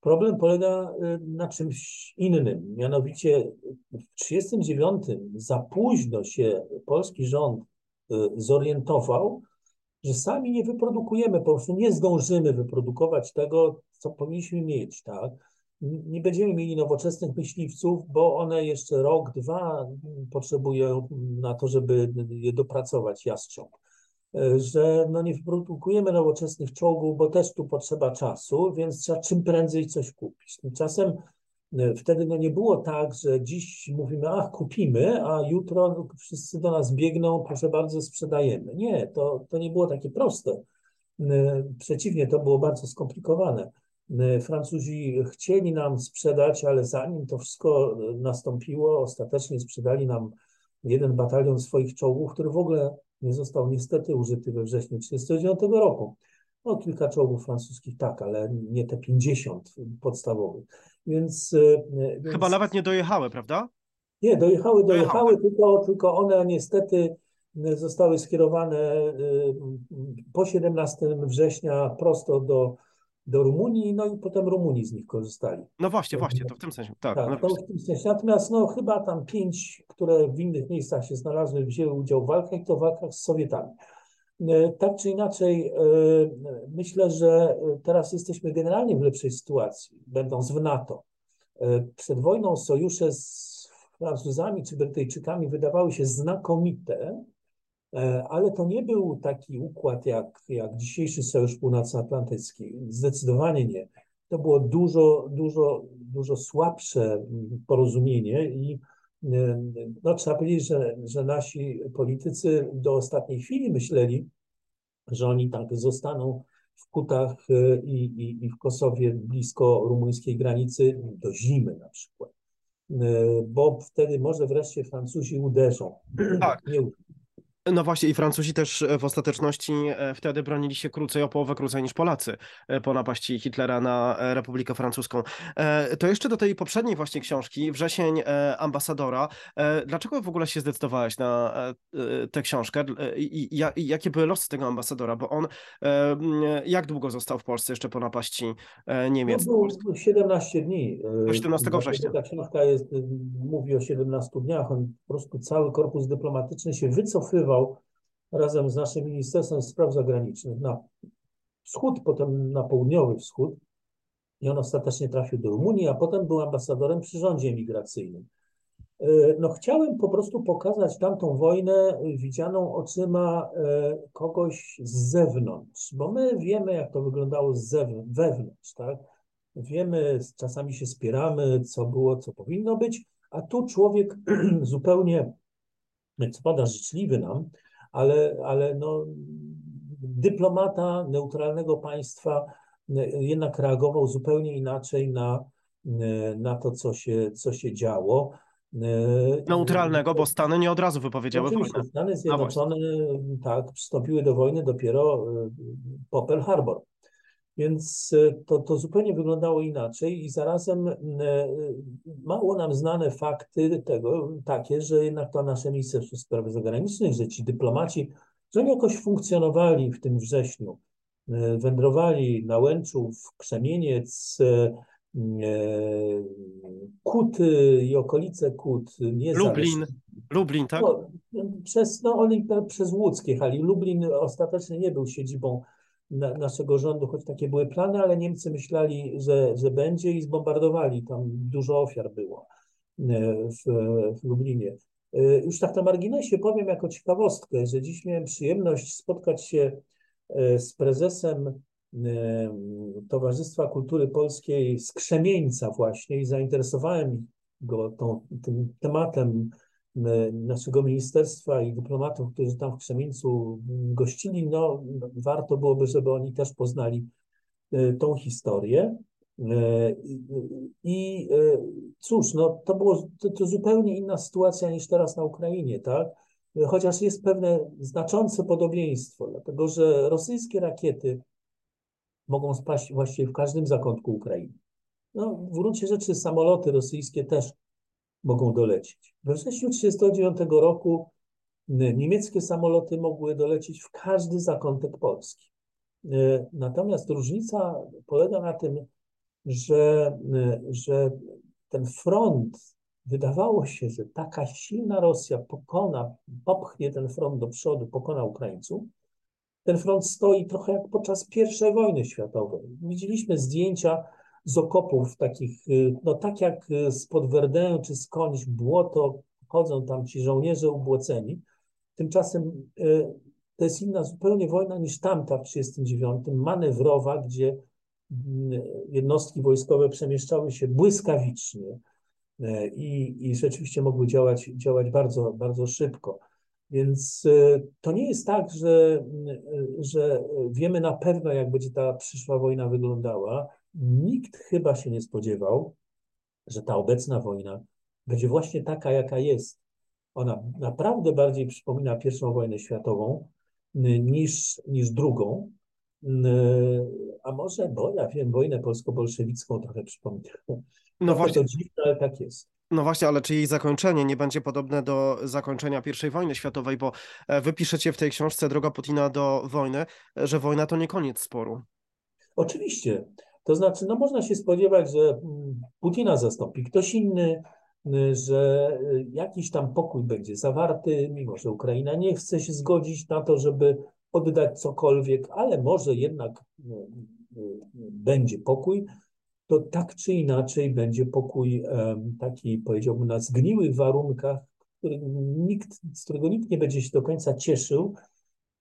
Problem polega y, na czymś innym. Mianowicie w 1939 za późno się polski rząd zorientował, że sami nie wyprodukujemy, po prostu nie zdążymy wyprodukować tego, co powinniśmy mieć, tak? Nie będziemy mieli nowoczesnych myśliwców, bo one jeszcze rok, dwa potrzebują na to, żeby je dopracować jastrząb. Y, że no nie wyprodukujemy nowoczesnych czołgów, bo też tu potrzeba czasu, więc trzeba czym prędzej coś kupić. Tymczasem wtedy no nie było tak, że dziś mówimy, ach, kupimy, a jutro wszyscy do nas biegną, proszę bardzo, sprzedajemy. Nie, to, to nie było takie proste. E, przeciwnie, to było bardzo skomplikowane. E, Francuzi chcieli nam sprzedać, ale zanim to wszystko nastąpiło, ostatecznie sprzedali nam jeden batalion swoich czołgów, który w ogóle nie został niestety użyty we wrześniu 1939 roku. No, kilka czołgów francuskich tak, ale nie te 50 podstawowych. Więc, e, więc... Chyba nawet nie dojechały, prawda? Nie, dojechały, dojechały, Dojechały. tylko, tylko one niestety zostały skierowane y, po 17 września prosto do, do Rumunii, no i potem Rumuni z nich korzystali. No właśnie, właśnie, to w tym sensie. Tak, no Tak, to w tym sensie. Natomiast no, chyba tam pięć, które w innych miejscach się znalazły, wzięły udział w walkach, to w walkach z Sowietami. E, Tak czy inaczej, e, myślę, że teraz jesteśmy generalnie w lepszej sytuacji, będąc w NATO. E, Przed wojną sojusze z Francuzami czy Brytyjczykami wydawały się znakomite, ale to nie był taki układ jak, jak dzisiejszy Sojusz Północnoatlantycki. Zdecydowanie nie. To było dużo, dużo, dużo słabsze mm, porozumienie i no, trzeba powiedzieć, że, że nasi politycy do ostatniej chwili myśleli, że oni tak zostaną w Kutach e, i, i, i w Kosowie blisko rumuńskiej granicy do zimy na przykład. E, Bo wtedy może wreszcie Francuzi uderzą. Tak. Nie No właśnie, i Francuzi też e, w ostateczności e, wtedy bronili się krócej, o połowę krócej niż Polacy e, po napaści Hitlera na Republikę Francuską. To jeszcze do tej poprzedniej właśnie książki, Wrzesień Ambasadora. Dlaczego w ogóle się zdecydowałeś na tę książkę i, i, ja- i jakie były losy tego ambasadora? Bo on jak długo został w Polsce jeszcze po napaści e, No, Niemiec? było 17 dni. Do 17 Dlatego września. Ta książka jest, mówi o 17 dniach. On po prostu cały korpus dyplomatyczny się wycofywał razem z naszym Ministerstwem Spraw Zagranicznych na wschód, potem na południowy wschód. I on ostatecznie trafił do Rumunii, a potem był ambasadorem przy rządzie migracyjnym. Y, No, chciałem po prostu pokazać tamtą wojnę widzianą oczyma y, kogoś z zewnątrz, bo my wiemy, jak to wyglądało z wewnątrz, tak? Wiemy, czasami się spieramy, co było, co powinno być, a tu człowiek zupełnie, pada, życzliwy nam, ale, ale no, dyplomata neutralnego państwa y, jednak reagował zupełnie inaczej na, y, na to, co się, co się działo. Y, Neutralnego, bo Stany nie od razu wypowiedziały Oczywiście wojnę. Stany Zjednoczone tak, przystąpiły do wojny dopiero po Pearl Harbor. Więc y, to, to zupełnie wyglądało inaczej i zarazem y, mało nam znane fakty tego takie, że jednak to nasze Ministerstwo Spraw Zagranicznych, że ci dyplomaci, że oni jakoś funkcjonowali w tym wrześniu, y, wędrowali na Łęczów, Krzemieniec, y, y, Kuty i okolice Kut, nie Lublin, Lublin, tak? no, przez, no oni pe- przez Łódzkie jechali. Lublin ostatecznie nie był siedzibą na, naszego rządu, choć takie były plany, ale Niemcy myśleli, że, że będzie i zbombardowali. Tam dużo ofiar było e, w, w Lublinie. E, Już tak na marginesie powiem jako ciekawostkę, że dziś miałem przyjemność spotkać się e, z prezesem Towarzystwa Kultury Polskiej z Krzemieńca właśnie i zainteresowałem go tą, tym tematem naszego ministerstwa i dyplomatów, którzy tam w Krzemieńcu gościli, no warto byłoby, żeby oni też poznali e, tą historię. E, I, e, cóż, no to było to, to zupełnie inna sytuacja niż teraz na Ukrainie, tak? Chociaż jest pewne znaczące podobieństwo, dlatego że rosyjskie rakiety mogą spaść właściwie w każdym zakątku Ukrainy. No, w gruncie rzeczy samoloty rosyjskie też mogą dolecieć. We wrześniu 1939 roku y, niemieckie samoloty mogły dolecieć w każdy zakątek Polski. Y, Natomiast różnica polega na tym, że, y, że ten front, wydawało się, że taka silna Rosja pokona, popchnie ten front do przodu, pokona Ukraińców. Ten front stoi trochę jak podczas I wojny światowej. Widzieliśmy zdjęcia z okopów takich, y, no tak jak y, spod Verdun czy skądś błoto, chodzą tam ci żołnierze ubłoceni. Tymczasem y, to jest inna zupełnie wojna niż tamta w 1939, manewrowa, gdzie mm, jednostki wojskowe przemieszczały się błyskawicznie i, i rzeczywiście mogły działać, działać bardzo, bardzo szybko. Więc to nie jest tak, że, że wiemy na pewno, jak będzie ta przyszła wojna wyglądała. Nikt chyba się nie spodziewał, że ta obecna wojna będzie właśnie taka, jaka jest. Ona naprawdę bardziej przypomina pierwszą wojnę światową niż, niż drugą. A może, bo ja wiem, wojnę polsko-bolszewicką trochę przypomina. No właśnie, to dziwne, ale tak jest. No właśnie, ale czy jej zakończenie nie będzie podobne do zakończenia I wojny światowej, bo e, wy piszecie w tej książce Droga Putina do wojny, że wojna to nie koniec sporu. Oczywiście. To znaczy, no można się spodziewać, że mm, Putina zastąpi ktoś inny, y, że y, jakiś tam pokój będzie zawarty, mimo że Ukraina nie chce się zgodzić na to, żeby oddać cokolwiek, ale może jednak y, będzie pokój, to tak czy inaczej będzie pokój taki, powiedziałbym, na zgniłych warunkach, który nikt, z którego nikt nie będzie się do końca cieszył,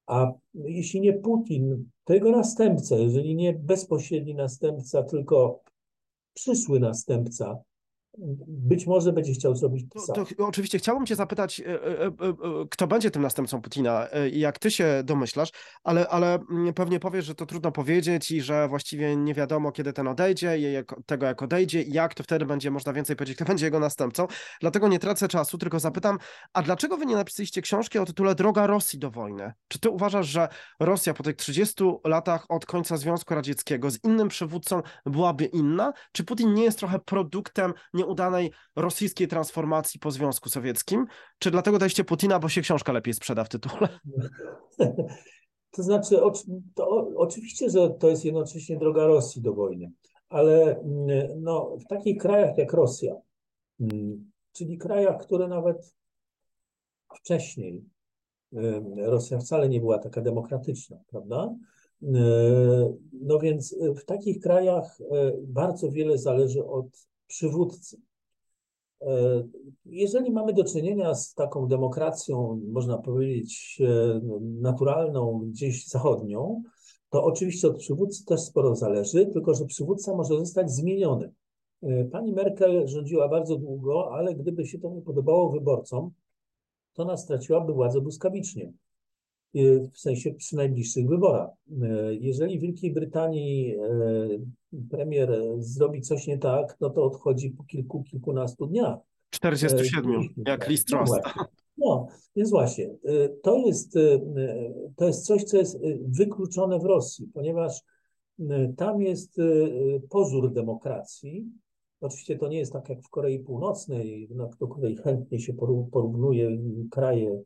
a jeśli nie Putin, to jego następca, jeżeli nie bezpośredni następca, tylko przyszły następca, być może będzie chciał zrobić to, to, to Oczywiście chciałbym cię zapytać, e, e, e, kto będzie tym następcą Putina jak ty się domyślasz, ale, ale mm, pewnie powiesz, że to trudno powiedzieć i że właściwie nie wiadomo, kiedy ten odejdzie jak, tego jak odejdzie i jak to wtedy będzie można więcej powiedzieć, kto będzie jego następcą. Dlatego nie tracę czasu, tylko zapytam, a dlaczego wy nie napisaliście książki o tytule Droga Rosji do wojny? Czy ty uważasz, że Rosja po tych 30 latach od końca Związku Radzieckiego z innym przywódcą byłaby inna? Czy Putin nie jest trochę produktem nie nieudanej rosyjskiej transformacji po Związku Sowieckim? Czy dlatego daliście Putina, bo się książka lepiej sprzeda w tytule? To znaczy, to, oczywiście, że to jest jednocześnie droga Rosji do wojny, ale mm, no, w takich krajach jak Rosja, mm, czyli krajach, które nawet wcześniej Rosja wcale nie była taka demokratyczna, prawda? No więc w takich krajach e, bardzo wiele zależy od przywódcy. E, jeżeli mamy do czynienia z taką demokracją, można powiedzieć, e, naturalną, gdzieś zachodnią, to oczywiście od przywódcy też sporo zależy, tylko że przywódca może zostać zmieniony. E, pani Merkel rządziła bardzo długo, ale gdyby się to nie podobało wyborcom, to ona straciłaby władzę błyskawicznie. Y, w sensie przy najbliższych wyborach. Y, jeżeli w Wielkiej Brytanii y, premier zrobi coś nie tak, no to odchodzi po kilku, kilkunastu dniach. 47, jak list no, no, więc właśnie, to jest, to jest coś, co jest wykluczone w Rosji, ponieważ tam jest pozór demokracji. Oczywiście to nie jest tak jak w Korei Północnej, do której chętnie się porównuje kraje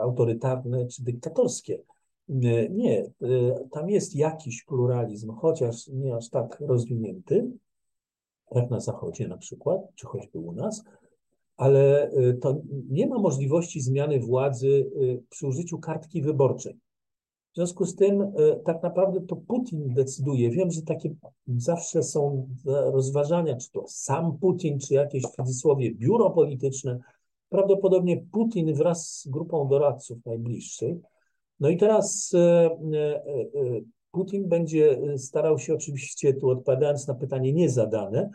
autorytarne czy dyktatorskie. E, nie, e, tam jest jakiś pluralizm, chociaż nie aż tak rozwinięty, jak na Zachodzie na przykład, czy choćby u nas, ale to nie ma możliwości zmiany władzy przy użyciu kartki wyborczej. W związku z tym tak naprawdę to Putin decyduje. Wiem, że takie zawsze są rozważania, czy to sam Putin, czy jakieś w cudzysłowie biuro polityczne, prawdopodobnie Putin wraz z grupą doradców najbliższych. No i teraz e, e, e, Putin będzie starał się oczywiście, tu odpowiadając na pytanie niezadane,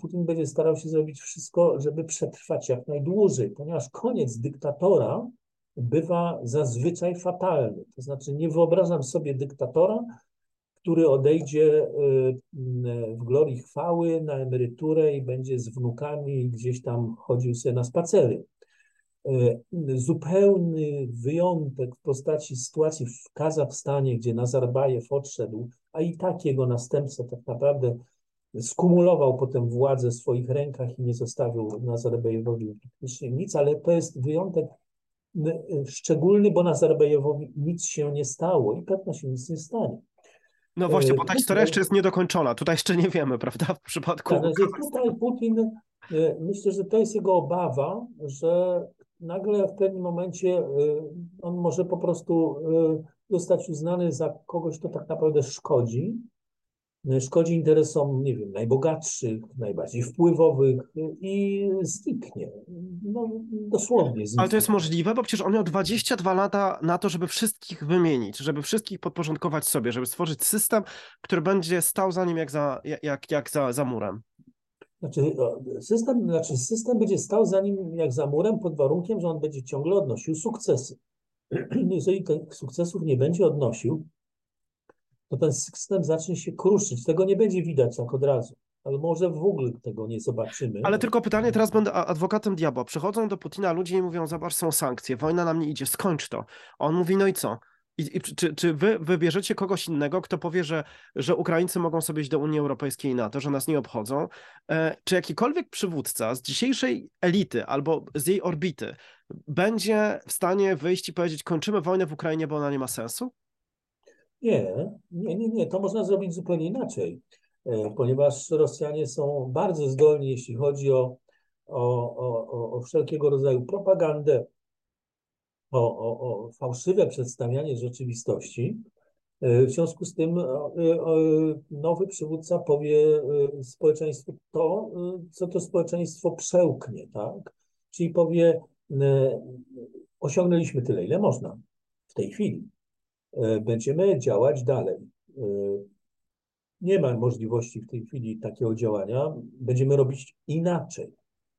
Putin będzie starał się zrobić wszystko, żeby przetrwać jak najdłużej, ponieważ koniec dyktatora bywa zazwyczaj fatalny. To znaczy, nie wyobrażam sobie dyktatora, który odejdzie y, w glorii chwały na emeryturę i będzie z wnukami gdzieś tam chodził sobie na spacery. Y, zupełny wyjątek w postaci sytuacji w Kazachstanie, gdzie Nazarbajew odszedł, a i tak jego następca tak naprawdę skumulował potem władzę w swoich rękach i nie zostawił Nazarbajewowi nic, ale to jest wyjątek y, szczególny, bo Nazarbajewowi nic się nie stało i pewno się nic nie stanie. No właśnie, bo ta historia jeszcze jest niedokończona. Tutaj jeszcze nie wiemy, prawda? W przypadku. Tak, tutaj Putin, e, myślę, że to jest jego obawa, że nagle w pewnym momencie e, on może po prostu e, zostać uznany za kogoś, kto tak naprawdę szkodzi szkodzi interesom, nie wiem, najbogatszych, najbardziej wpływowych i zniknie. No, dosłownie zniknie. Ale to jest możliwe, bo przecież on miał 22 lata na to, żeby wszystkich wymienić, żeby wszystkich podporządkować sobie, żeby stworzyć system, który będzie stał za nim jak za, jak, jak za, za murem. Znaczy system, znaczy system będzie stał za nim jak za murem pod warunkiem, że on będzie ciągle odnosił sukcesy. Jeżeli tych sukcesów nie będzie odnosił, to ten system zacznie się kruszyć. Tego nie będzie widać tak od razu. Ale może w ogóle tego nie zobaczymy. Ale tylko pytanie, teraz będę adwokatem diabła. Przychodzą do Putina ludzie i mówią, zobacz, są sankcje, wojna nam nie idzie, skończ to. A on mówi, no i co? I, i czy, czy wy wybierzecie kogoś innego, kto powie, że, że Ukraińcy mogą sobie iść do Unii Europejskiej i NATO, że nas nie obchodzą? E, czy jakikolwiek przywódca z dzisiejszej elity albo z jej orbity będzie w stanie wyjść i powiedzieć, kończymy wojnę w Ukrainie, bo ona nie ma sensu? Nie, nie, nie, nie. To można zrobić zupełnie inaczej, e, ponieważ Rosjanie są bardzo zdolni, jeśli chodzi o, o, o, o wszelkiego rodzaju propagandę, o, o, o fałszywe przedstawianie rzeczywistości. E, w związku z tym e, nowy przywódca powie społeczeństwu to, co to społeczeństwo przełknie, tak? Czyli powie, osiągnęliśmy tyle, ile można w tej chwili. E, będziemy działać dalej. E, nie ma możliwości w tej chwili takiego działania. Będziemy robić inaczej.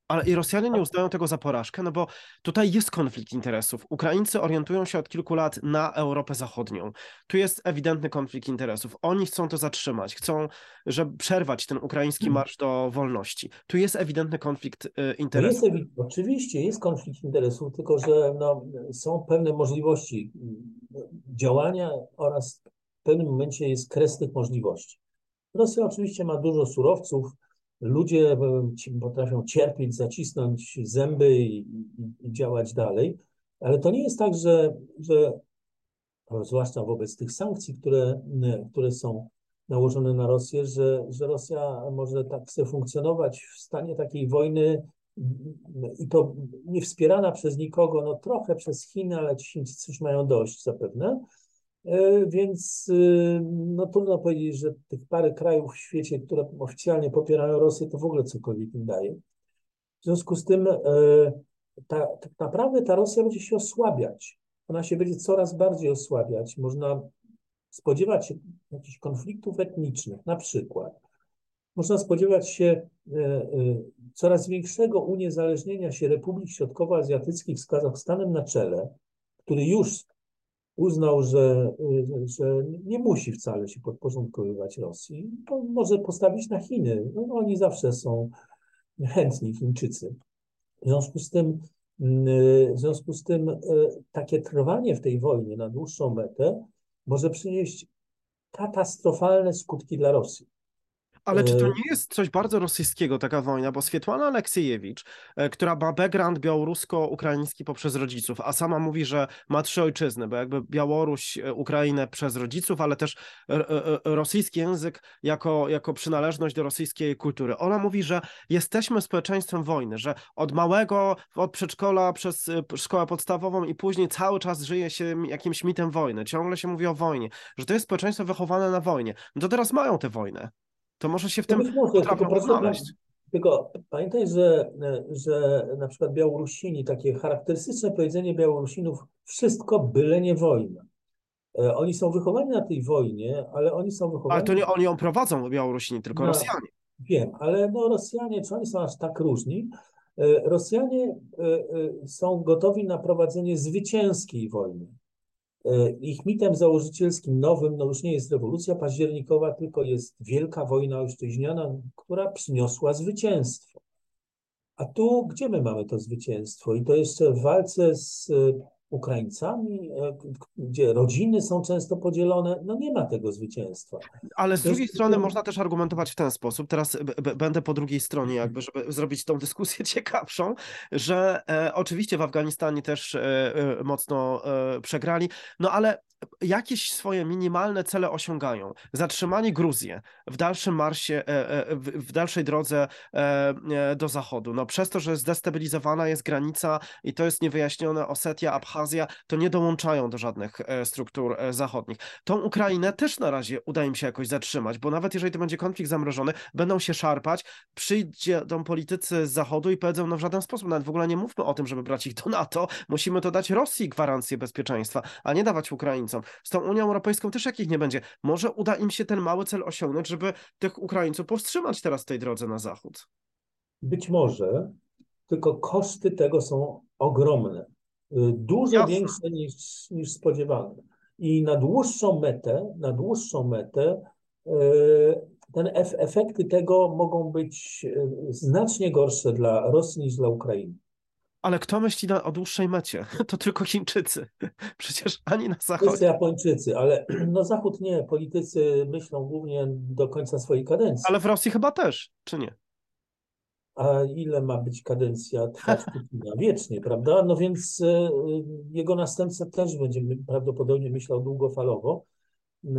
Ale i Rosjanie nie uznają tego za porażkę, no bo tutaj jest konflikt interesów. Ukraińcy orientują się od kilku lat na Europę Zachodnią. Tu jest ewidentny konflikt interesów. Oni chcą to zatrzymać, chcą, żeby przerwać ten ukraiński hmm. marsz do wolności. Tu jest ewidentny konflikt y, interesów. Jest, oczywiście jest konflikt interesów, tylko że no, są pewne możliwości działania oraz w pewnym momencie jest kres tych możliwości. Rosja oczywiście ma dużo surowców, ludzie potrafią cierpieć, zacisnąć zęby i, i, i działać dalej, ale to nie jest tak, że, że zwłaszcza wobec tych sankcji, które, które są nałożone na Rosję, że, że Rosja może tak chce funkcjonować w stanie takiej wojny i to nie wspierana przez nikogo, no trochę przez Chiny, ale Chińczycy już mają dość zapewne, E, więc y, no, trudno powiedzieć, że tych parę krajów w świecie, które oficjalnie popierają Rosję, to w ogóle cokolwiek im daje. W związku z tym e, ta, tak naprawdę ta Rosja będzie się osłabiać. Ona się będzie coraz bardziej osłabiać. Można spodziewać się jakichś konfliktów etnicznych, na przykład. Można spodziewać się e, coraz większego uniezależnienia się Republik Środkowoazjatyckich z Kazachstanem na czele, który już uznał, że, że nie musi wcale się podporządkowywać Rosji, to może postawić na Chiny. No, oni zawsze są chętni, Chińczycy. W związku z tym, w związku z tym e, takie trwanie w tej wojnie na dłuższą metę może przynieść katastrofalne skutki dla Rosji. Ale czy to e, nie jest coś bardzo rosyjskiego, taka wojna? Bo Swietłana Aleksiejewicz, e, która ma background białorusko-ukraiński poprzez rodziców, a sama mówi, że ma trzy ojczyzny, bo jakby Białoruś, e, Ukrainę przez rodziców, ale też rosyjski język jako, jako przynależność do rosyjskiej kultury. Ona mówi, że jesteśmy społeczeństwem wojny, że od małego, od przedszkola przez szkołę podstawową i później cały czas żyje się jakimś mitem wojny. Ciągle się mówi o wojnie, że to jest społeczeństwo wychowane na wojnie. No to teraz mają tę wojnę to może się w tym może, tylko, odnaleźć. Tylko pamiętaj, że, że na przykład Białorusini, takie charakterystyczne powiedzenie Białorusinów, wszystko byle nie wojna. E, oni są wychowani na tej wojnie, ale oni są wychowani... Ale to nie oni ją prowadzą, Białorusini, tylko no, Rosjanie. Wiem, ale no Rosjanie, czy oni są aż tak różni? E, Rosjanie e, są gotowi na prowadzenie zwycięskiej wojny. E, ich mitem założycielskim nowym no już nie jest rewolucja październikowa, tylko jest wielka wojna ojczyźniana, która przyniosła zwycięstwo. A tu gdzie my mamy to zwycięstwo? I to jeszcze w walce z Ukraińcami, e, gdzie rodziny są często podzielone, no nie ma tego zwycięstwa. Ale z drugiej strony można też argumentować w ten sposób, teraz będę po drugiej stronie jakby, żeby zrobić tą dyskusję ciekawszą, że e, oczywiście w Afganistanie też e, e, mocno e, przegrali, no ale jakieś swoje minimalne cele osiągają. Zatrzymanie Gruzji w dalszym marsie, e, e, w dalszej drodze do zachodu. No przez to, że zdestabilizowana jest granica i to jest niewyjaśnione Osetia, Abchazja, to nie dołączają do żadnych struktur zachodnich. Tą Ukrainę też na razie uda im się jakoś zatrzymać, bo nawet jeżeli to będzie konflikt zamrożony, będą się szarpać, przyjdą politycy z zachodu i powiedzą, no w żaden sposób, nawet w ogóle nie mówmy o tym, żeby brać ich do NATO, musimy to dać Rosji gwarancję bezpieczeństwa, a nie dawać Ukraińcom. Z tą Unią Europejską też jakich nie będzie. Może uda im się ten mały cel osiągnąć, żeby tych Ukraińców powstrzymać teraz w tej drodze na zachód. Być może, tylko koszty tego są ogromne. Dużo Jasne. większe niż, niż spodziewano. I na dłuższą metę, na dłuższą metę y, ten efekty tego mogą być y, znacznie gorsze dla Rosji niż dla Ukrainy. Ale kto myśli na, o dłuższej mecie? To tylko Chińczycy. Przecież ani na Wszyscy zachodzie. Japończycy, ale no Zachód nie, politycy myślą głównie do końca swojej kadencji. Ale w Rosji chyba też, czy nie? A ile ma być kadencja trwać Putina? Wiecznie, prawda? No więc e, jego następca też będzie prawdopodobnie myślał długofalowo, e,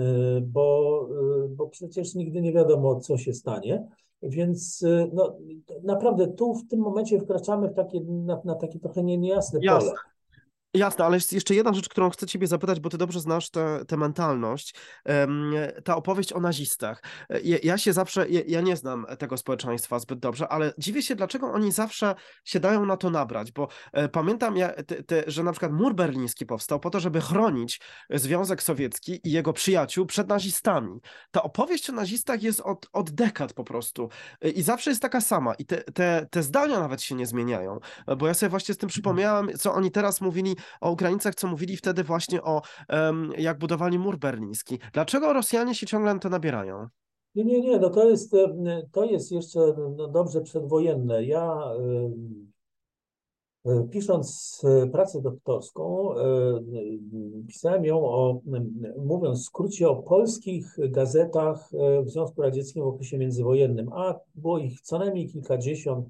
bo, e, bo przecież nigdy nie wiadomo, co się stanie. Więc e, no, naprawdę tu w tym momencie wkraczamy w takie, na, na takie trochę nie- niejasne Jasne. pole. Jasne, ale jest jeszcze jedna rzecz, którą chcę ciebie zapytać, bo ty dobrze znasz tę mentalność. Ta opowieść o nazistach. E, Ja, się zawsze, ja, nie znam tego społeczeństwa zbyt dobrze, ale dziwię się, dlaczego oni zawsze się dają na to nabrać, bo e, pamiętam, ja, te, te, że na przykład mur berliński powstał po to, żeby chronić Związek Sowiecki i jego przyjaciół przed nazistami. Ta opowieść o nazistach jest od, od dekad po prostu E, i zawsze jest taka sama i te, te, te zdania nawet się nie zmieniają, bo ja sobie właśnie z tym przypomniałem, co oni teraz mówili o Ukraińcach, co mówili wtedy właśnie o jak budowali mur berliński. Dlaczego Rosjanie się ciągle na to nabierają? Nie, nie, nie, no to jest, to jest jeszcze no, dobrze przedwojenne. Ja e, pisząc e, pracę doktorską, pisałem ją o, mówiąc w skrócie o polskich gazetach e, w Związku Radzieckim w okresie międzywojennym, a było ich co najmniej kilkadziesiąt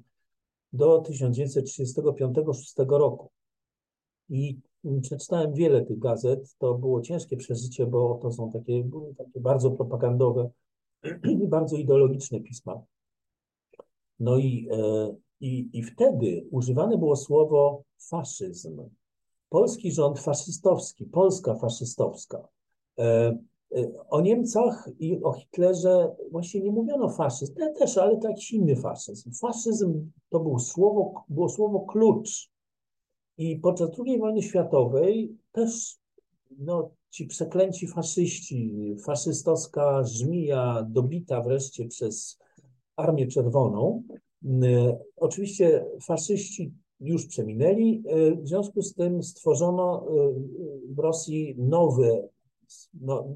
do 1935-1936 roku. I przeczytałem wiele tych gazet. To było ciężkie przeżycie, bo to są takie, takie bardzo propagandowe bardzo ideologiczne pisma. No i, e, i, i wtedy używane było słowo faszyzm. Polski rząd faszystowski, Polska faszystowska. E, e, O Niemcach i o Hitlerze właśnie nie mówiono faszyzm, te też, ale to jakiś inny faszyzm. Faszyzm to było słowo, było słowo klucz. I podczas II wojny światowej też no, ci przeklęci faszyści, faszystowska żmija dobita wreszcie przez Armię Czerwoną. Y, Oczywiście faszyści już przeminęli, y, w związku z tym stworzono y, w Rosji nowy, no,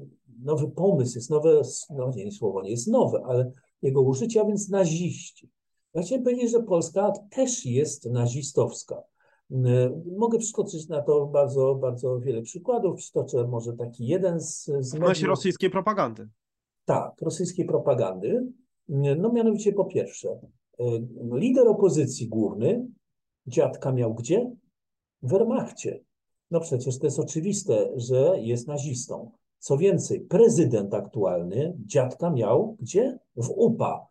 nowy pomysł, jest nowe, no nie słowo nie jest nowe, ale jego użycie, a więc naziści. Ja chciałem powiedzieć, że Polska też jest nazistowska. Y, Mogę przytoczyć na to bardzo, bardzo wiele przykładów. Przytoczę może taki jeden z, z mediów. rosyjskiej propagandy. Tak, rosyjskiej propagandy. No mianowicie po pierwsze, y, lider opozycji główny dziadka miał gdzie? W Wehrmachcie. No przecież to jest oczywiste, że jest nazistą. Co więcej, prezydent aktualny dziadka miał gdzie? W UPA.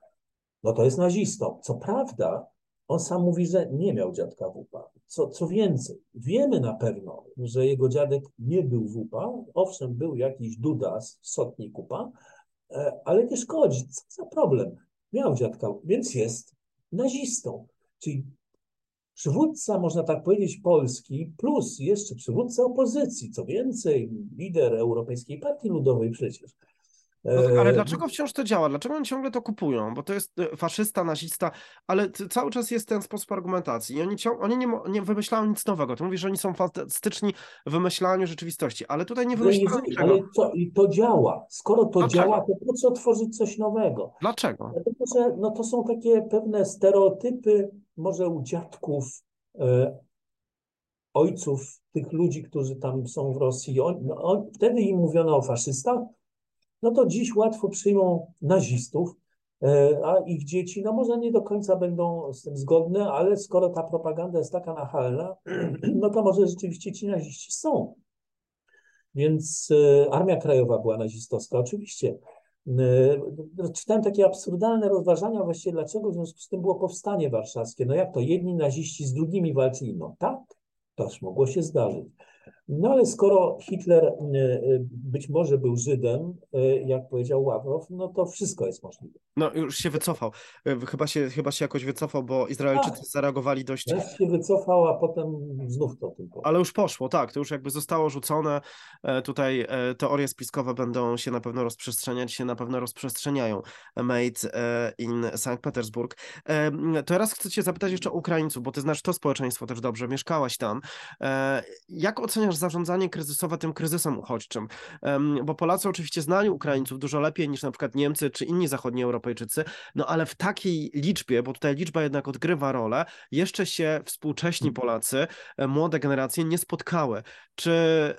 No to jest nazistą. Co prawda, on sam mówi, że nie miał dziadka w UPA. Co, co więcej, wiemy na pewno, że jego dziadek nie był w UPA. Owszem, był jakiś Dudas, sotnik UPA, e, ale nie szkodzi. Co za problem? Miał dziadka, więc jest nazistą. Czyli przywódca, można tak powiedzieć, Polski, plus jeszcze przywódca opozycji, co więcej, lider Europejskiej Partii Ludowej przecież. No tak, ale E, dlaczego wciąż to działa? Dlaczego oni ciągle to kupują? Bo to jest e, faszysta, nazista, ale cały czas jest ten sposób argumentacji. I oni, ciąg, oni nie, nie wymyślają nic nowego. Ty mówisz, że oni są fantastyczni w wymyślaniu rzeczywistości, ale tutaj nie Ale, wymyślają jeżeli, niczego. ale i to działa. Skoro to Dlaczego? działa, to po co tworzyć coś nowego? Dlaczego? Dlatego, że no, to są takie pewne stereotypy, może u dziadków, e, ojców tych ludzi, którzy tam są w Rosji. On, no, on, wtedy im mówiono o faszystach, no to dziś łatwo przyjmą nazistów, e, a ich dzieci, no może nie do końca będą z tym zgodne, ale skoro ta propaganda jest taka nachalna, no to może rzeczywiście ci naziści są. Więc e, Armia Krajowa była nazistowska, oczywiście. E, Czytałem takie absurdalne rozważania właściwie, dlaczego w związku z tym było powstanie warszawskie. No jak to, jedni naziści z drugimi walczyli? No tak, też mogło się zdarzyć. No ale skoro Hitler e, e, być może był Żydem, e, jak powiedział Ławrow, no to wszystko jest możliwe. No już się wycofał. Chyba się, chyba się jakoś wycofał, bo Izraelczycy Tak. zareagowali dość Raz się wycofał, a potem znów to tylko. Ale już poszło, tak, to już jakby zostało rzucone. Tutaj teorie spiskowe będą się na pewno rozprzestrzeniać, się na pewno rozprzestrzeniają. Made in Sankt Petersburg. Teraz chcę cię zapytać jeszcze o Ukraińców, bo ty znasz to społeczeństwo też dobrze, mieszkałaś tam. Jak oceniasz zarządzanie kryzysowe tym kryzysem uchodźczym? Bo Polacy oczywiście znali Ukraińców dużo lepiej niż na przykład Niemcy czy inni zachodni Europejczycy, no ale w takiej liczbie, bo tutaj liczba jednak odgrywa rolę, jeszcze się współcześni mhm. Polacy, e, młode generacje nie spotkały. Czy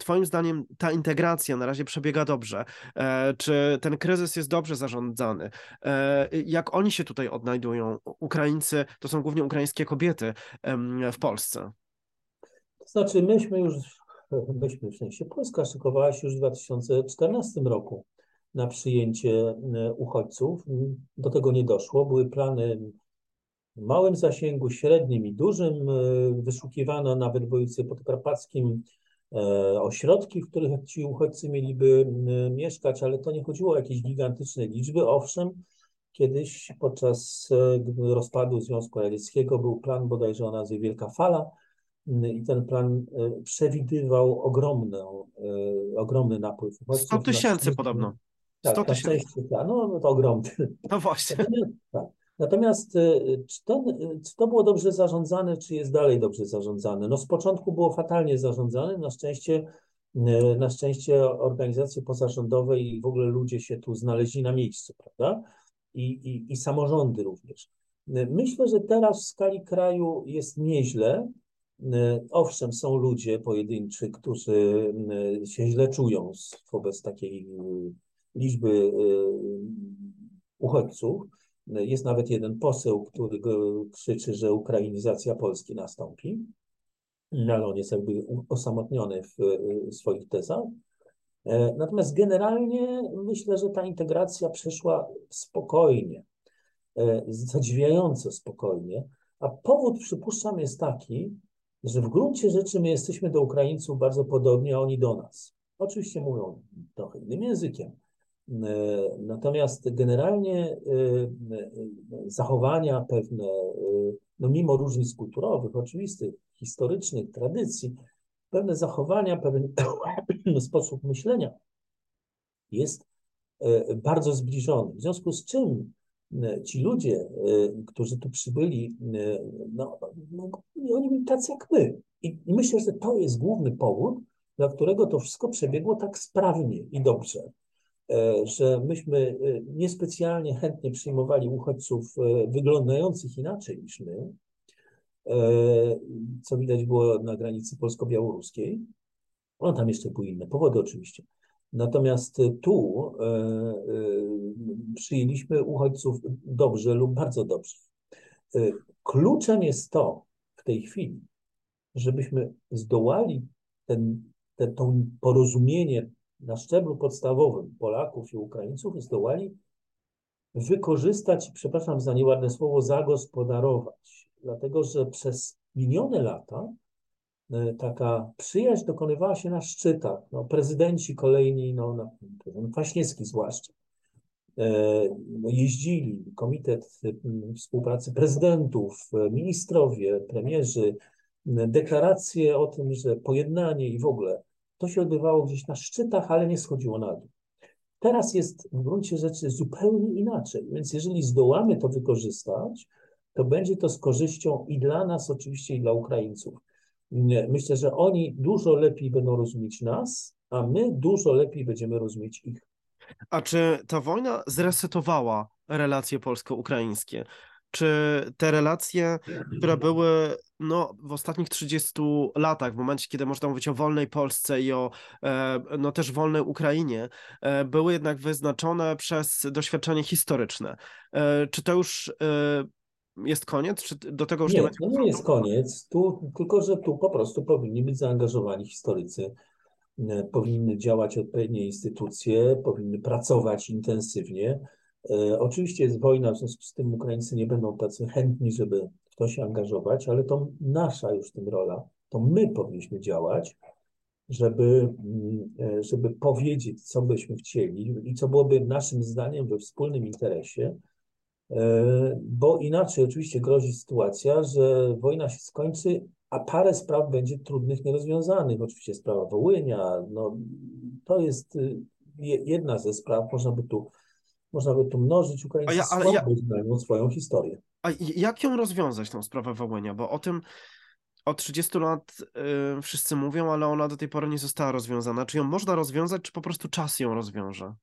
Twoim zdaniem ta integracja na razie przebiega dobrze? E, czy ten kryzys jest dobrze zarządzany? E, jak oni się tutaj odnajdują? Ukraińcy, to są głównie ukraińskie kobiety w Polsce. Znaczy, myśmy już, myśmy w sensie Polska szykowała się już w 2014 roku na przyjęcie uchodźców. Do tego nie doszło. Były plany w małym zasięgu, średnim i dużym. E, wyszukiwano nawet w województwie podkarpackim e, ośrodki, w których ci uchodźcy mieliby mieszkać, ale to nie chodziło o jakieś gigantyczne liczby. Owszem, kiedyś podczas e, rozpadu Związku Radzieckiego był plan bodajże o nazwie Wielka Fala i ten plan przewidywał ogromną, ogromny napływ uchodźców. 100 tysięcy podobno. 100 tak, tysięcy. No, no to ogromny. No właśnie. Tak. Natomiast y, czy to, czy to było dobrze zarządzane, czy jest dalej dobrze zarządzane? No z początku było fatalnie zarządzane, na szczęście, na szczęście organizacje pozarządowe i w ogóle ludzie się tu znaleźli na miejscu, prawda? I, i, i samorządy również. Myślę, że teraz w skali kraju jest nieźle. Owszem, są ludzie pojedynczy, którzy się źle czują wobec takiej liczby uchodźców, jest nawet jeden poseł, który krzyczy, że ukrainizacja Polski nastąpi, no, ale on jest jakby osamotniony w swoich tezach. E, natomiast generalnie myślę, że ta integracja przeszła spokojnie, e, zadziwiająco spokojnie, a powód, przypuszczam, jest taki, że w gruncie rzeczy my jesteśmy do Ukraińców bardzo podobni, a oni do nas. Oczywiście mówią trochę innym językiem, E, natomiast generalnie e, e, zachowania pewne, no mimo różnic kulturowych, oczywistych, historycznych, tradycji, pewne zachowania, pewien sposób myślenia jest bardzo zbliżony. W związku z czym ci ludzie, którzy tu przybyli, no, no, oni byli tacy jak my. I myślę, że to jest główny powód, dla którego to wszystko przebiegło tak sprawnie i dobrze. E, że myśmy e, niespecjalnie chętnie przyjmowali uchodźców e, wyglądających inaczej niż my, co widać było na granicy polsko-białoruskiej. No tam jeszcze były inne powody oczywiście. Natomiast tu przyjęliśmy uchodźców dobrze lub bardzo dobrze. Kluczem jest to w tej chwili, żebyśmy zdołali ten, ten, to porozumienie na szczeblu podstawowym Polaków i Ukraińców zdołali wykorzystać, przepraszam za nieładne słowo, zagospodarować. Dlatego, że przez minione lata e, taka przyjaźń dokonywała się na szczytach. No, prezydenci kolejni, no, no, Kwaśniewski zwłaszcza, e, no, jeździli, Komitet Współpracy Prezydentów, ministrowie, premierzy, deklaracje o tym, że pojednanie i w ogóle to się odbywało gdzieś na szczytach, ale nie schodziło na dół. Teraz jest w gruncie rzeczy zupełnie inaczej, więc jeżeli zdołamy to wykorzystać, to będzie to z korzyścią i dla nas, oczywiście, i dla Ukraińców. Myślę, że oni dużo lepiej będą rozumieć nas, a my dużo lepiej będziemy rozumieć ich. A czy ta wojna zresetowała relacje polsko-ukraińskie? Czy te relacje, które były no, w ostatnich 30 latach, w momencie, kiedy można mówić o wolnej Polsce i o e, no, też wolnej Ukrainie, e, były jednak wyznaczone przez doświadczenie historyczne. E, czy to już jest koniec? Czy do tego już nie, nie ma? Nie, nie jest koniec, tu, tylko że tu po prostu powinni być zaangażowani historycy, powinny działać odpowiednie instytucje, powinny pracować intensywnie E, oczywiście jest wojna, w związku z tym Ukraińcy nie będą tacy chętni, żeby w to się angażować, ale to nasza już w tym rola, to my powinniśmy działać, żeby, mm, e, żeby powiedzieć, co byśmy chcieli i co byłoby naszym zdaniem we wspólnym interesie, e, bo inaczej oczywiście grozi sytuacja, że wojna się skończy, a parę spraw będzie trudnych, nierozwiązanych. Oczywiście sprawa Wołynia, no, to jest y, jedna ze spraw, można by tu można by tu mnożyć. Ukraińcy ja, ale ja... znają swoją historię. A jak ją rozwiązać, tą sprawę Wołynia? Bo o tym od 30 lat y, wszyscy mówią, ale ona do tej pory nie została rozwiązana. Czy ją można rozwiązać, czy po prostu czas ją rozwiąże?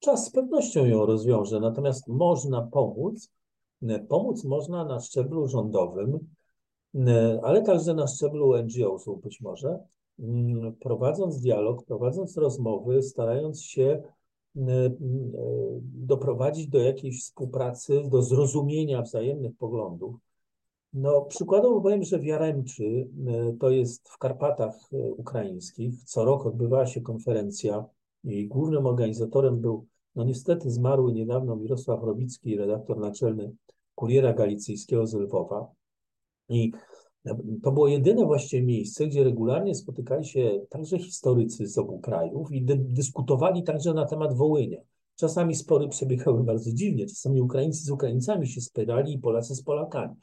Czas z pewnością ją rozwiąże, natomiast można pomóc. Pomóc można na szczeblu rządowym, ale także na szczeblu NGO-sów być może, mm, prowadząc dialog, prowadząc rozmowy, starając się doprowadzić do jakiejś współpracy, do zrozumienia wzajemnych poglądów. No, przykładowo powiem, że w Jaremczy, to jest w Karpatach ukraińskich, co rok odbywała się konferencja i głównym organizatorem był, no niestety zmarły niedawno Mirosław Robicki, redaktor naczelny Kuriera Galicyjskiego z Lwowa. I to było jedyne właściwie miejsce, gdzie regularnie spotykali się także historycy z obu krajów i dy dyskutowali także na temat Wołynia. Czasami spory przebiegały bardzo dziwnie, czasami Ukraińcy z Ukraińcami się spierali i Polacy z Polakami.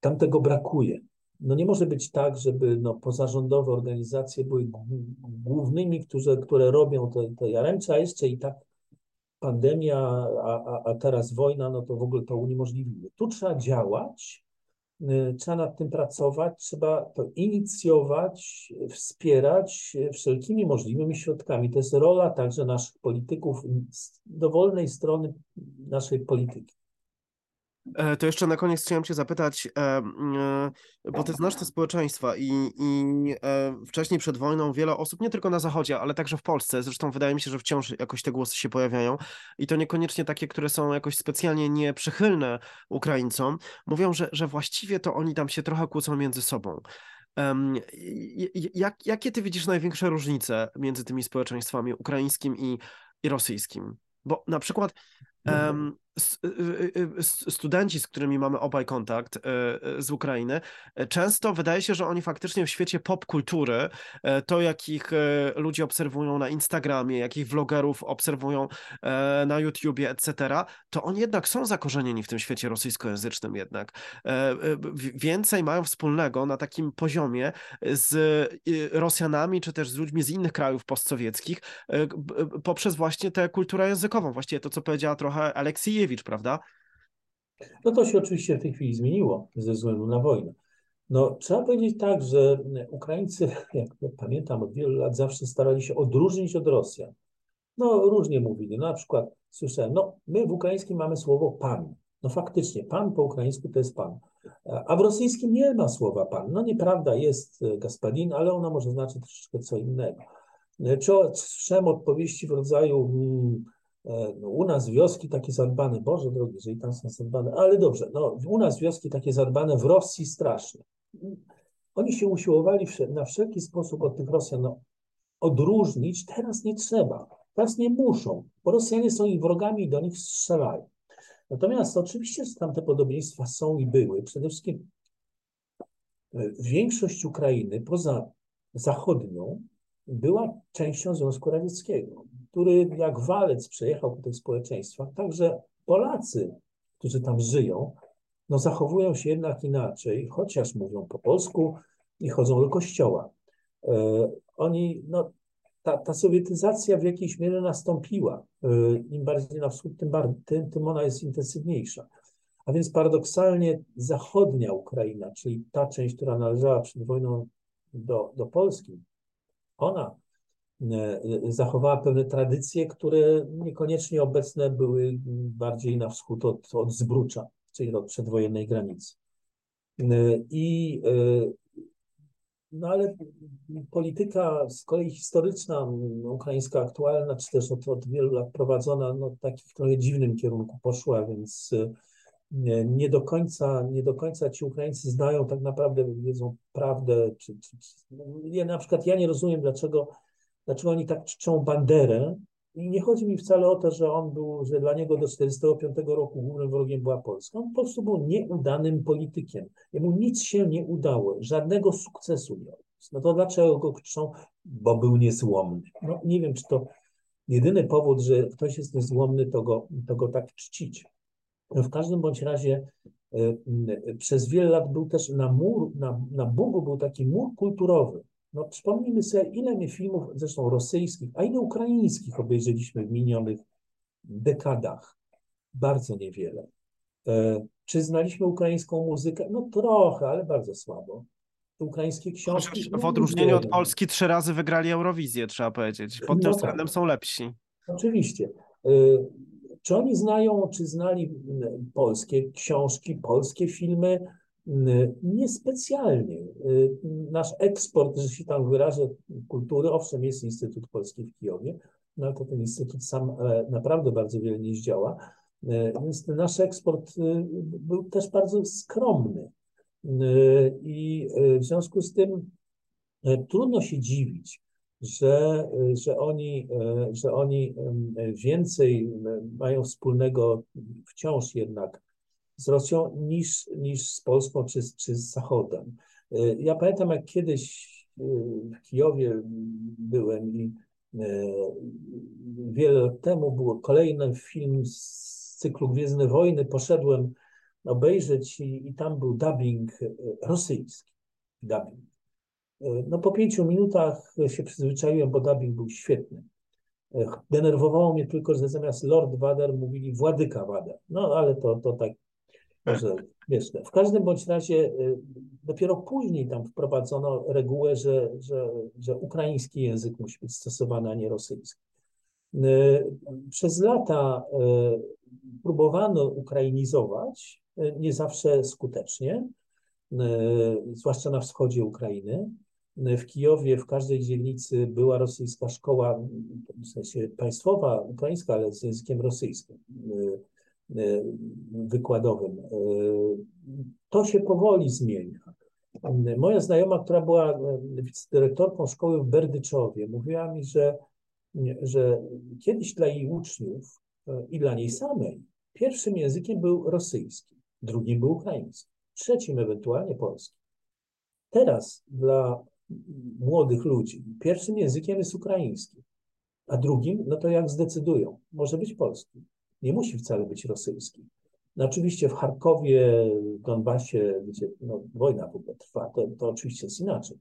Tam tego brakuje. No nie może być tak, żeby no, pozarządowe organizacje były głównymi, którzy, które robią te, te jaremcze, a jeszcze i tak pandemia, a, a, teraz wojna, no to w ogóle to uniemożliwimy. Tu trzeba działać, y, trzeba nad tym pracować, trzeba to inicjować, wspierać wszelkimi możliwymi środkami. To jest rola także naszych polityków dowolnej strony naszej polityki. E, to jeszcze na koniec chciałem Cię zapytać, e, e, bo Ty znasz te społeczeństwa i, i wcześniej przed wojną wiele osób, nie tylko na Zachodzie, ale także w Polsce, zresztą wydaje mi się, że wciąż jakoś te głosy się pojawiają i to niekoniecznie takie, które są jakoś specjalnie nieprzychylne Ukraińcom, mówią, że, że właściwie to oni tam się trochę kłócą między sobą. Jak, jakie Ty widzisz największe różnice między tymi społeczeństwami ukraińskim i, i rosyjskim? Bo na przykład um, studenci, z którymi mamy obaj kontakt z Ukrainy, często wydaje się, że oni faktycznie w świecie pop kultury, to jakich ludzie obserwują na Instagramie, jakich vlogerów obserwują na YouTubie, etc., to oni jednak są zakorzenieni w tym świecie rosyjskojęzycznym jednak. Więcej mają wspólnego na takim poziomie z Rosjanami, czy też z ludźmi z innych krajów postsowieckich, poprzez właśnie tę kulturę językową, właściwie to, co powiedziała trochę Aleksij prawda? No to się oczywiście w tej chwili zmieniło ze względu na wojnę. No, trzeba powiedzieć tak, że Ukraińcy, jak pamiętam, od wielu lat zawsze starali się odróżnić od Rosjan. No, różnie mówili. No, na przykład słyszałem, no, my w ukraińskim mamy słowo pan. No faktycznie, pan po ukraińsku to jest pan. A w rosyjskim nie ma słowa pan. No nieprawda, jest gaspadin, ale ona może znaczyć troszeczkę co innego. Czy słyszałem odpowiedzi w rodzaju mm, E, no, u nas wioski takie zadbane, Boże drogi, że i tam są zadbane, ale dobrze, no, u nas wioski takie zadbane, w Rosji strasznie. Oni się usiłowali na wszelki sposób od tych Rosjan no, odróżnić, teraz nie trzeba, teraz nie muszą, bo Rosjanie są ich wrogami i do nich strzelają. Natomiast oczywiście, że tam te podobieństwa są i były. Przede wszystkim e, większość Ukrainy poza zachodnią była częścią Związku Radzieckiego który jak walec przejechał po tych społeczeństwach, także Polacy, którzy tam żyją, no zachowują się jednak inaczej, chociaż mówią po polsku i chodzą do kościoła. E, oni, no, ta, ta sowietyzacja w jakiejś mierze nastąpiła. E, Im bardziej na wschód, tym, tym, tym ona jest intensywniejsza. A więc paradoksalnie zachodnia Ukraina, czyli ta część, która należała przed wojną do, do Polski, ona zachowała pewne tradycje, które niekoniecznie obecne były bardziej na wschód od, od Zbrucza, czyli od przedwojennej granicy. E, I e, no ale polityka z kolei historyczna, ukraińska aktualna, czy też od, od wielu lat prowadzona, no takich trochę dziwnym kierunku poszła, więc nie do końca, nie do końca ci Ukraińcy znają tak naprawdę, wiedzą prawdę, czy, czy, czy no, ja na przykład ja nie rozumiem, dlaczego dlaczego oni tak czczą Banderę. I nie chodzi mi wcale o to, że on był, że dla niego do 1945 roku głównym wrogiem była Polska. On po prostu był nieudanym politykiem. Jemu nic się nie udało, żadnego sukcesu nie odniósł. No to dlaczego go czczą? Bo był niezłomny. No nie wiem, czy to jedyny powód, że ktoś jest niezłomny, to go, to go tak czcić. No w każdym bądź razie y, przez wiele lat był też na mur, na, na Bugu był taki mur kulturowy. No przypomnijmy sobie, ile my filmów, zresztą rosyjskich, a ile ukraińskich obejrzeliśmy w minionych dekadach. Bardzo niewiele. E, czy znaliśmy ukraińską muzykę? No trochę, ale bardzo słabo. ukraińskie książki. Chociaż no, w odróżnieniu od. Polski trzy razy wygrali Eurowizję, trzeba powiedzieć. Pod tym No tak. względem są lepsi. Oczywiście. Y, Czy oni znają, czy znali polskie książki, polskie filmy? Y, Niespecjalnie. Y, Nasz eksport, że się tam wyrażę, kultury, owszem, jest Instytut Polski w Kijowie, no ale to ten instytut sam e, naprawdę bardzo wiele nie zdziała, Y, więc nasz eksport był też bardzo skromny. I w związku z tym trudno się dziwić, że, że, oni, że oni więcej mają wspólnego wciąż jednak z Rosją niż, niż z Polską czy, czy z Zachodem. E, Ja pamiętam, jak kiedyś e, w Kijowie byłem i e, wiele lat temu był kolejny film z cyklu Gwiezdne Wojny. Poszedłem obejrzeć i, i tam był dubbing rosyjski. Dubbing. No po pięciu minutach się przyzwyczaiłem, bo dubbing był świetny. Denerwowało mnie tylko, że zamiast Lord Vader mówili Władyka Vader. No ale to, to tak może śmieszne. W każdym bądź razie y, dopiero później tam wprowadzono regułę, że, że, że ukraiński język musi być stosowany, a nie rosyjski. Y, Przez lata y, próbowano ukrainizować, nie zawsze skutecznie, zwłaszcza na wschodzie Ukrainy. W Kijowie w każdej dzielnicy była rosyjska szkoła, w sensie państwowa, ukraińska, ale z językiem rosyjskim, wykładowym. Y, To się powoli zmienia. Y, Moja znajoma, która była y, wicedyrektorką szkoły w Berdyczowie, mówiła mi, że, że kiedyś dla jej uczniów y, i dla niej samej pierwszym językiem był rosyjski, drugim był ukraiński, trzecim ewentualnie polski. Teraz dla młodych ludzi pierwszym językiem jest ukraiński, a drugim, no to jak zdecydują, może być polski. Nie musi wcale być rosyjski. No oczywiście w Charkowie, w Donbasie, wiecie, no, wojna w ogóle trwa, to, to oczywiście jest inaczej.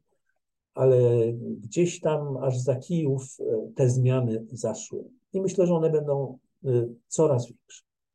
Ale gdzieś tam aż za Kijów e, te zmiany zaszły. I myślę, że one będą e, coraz większe.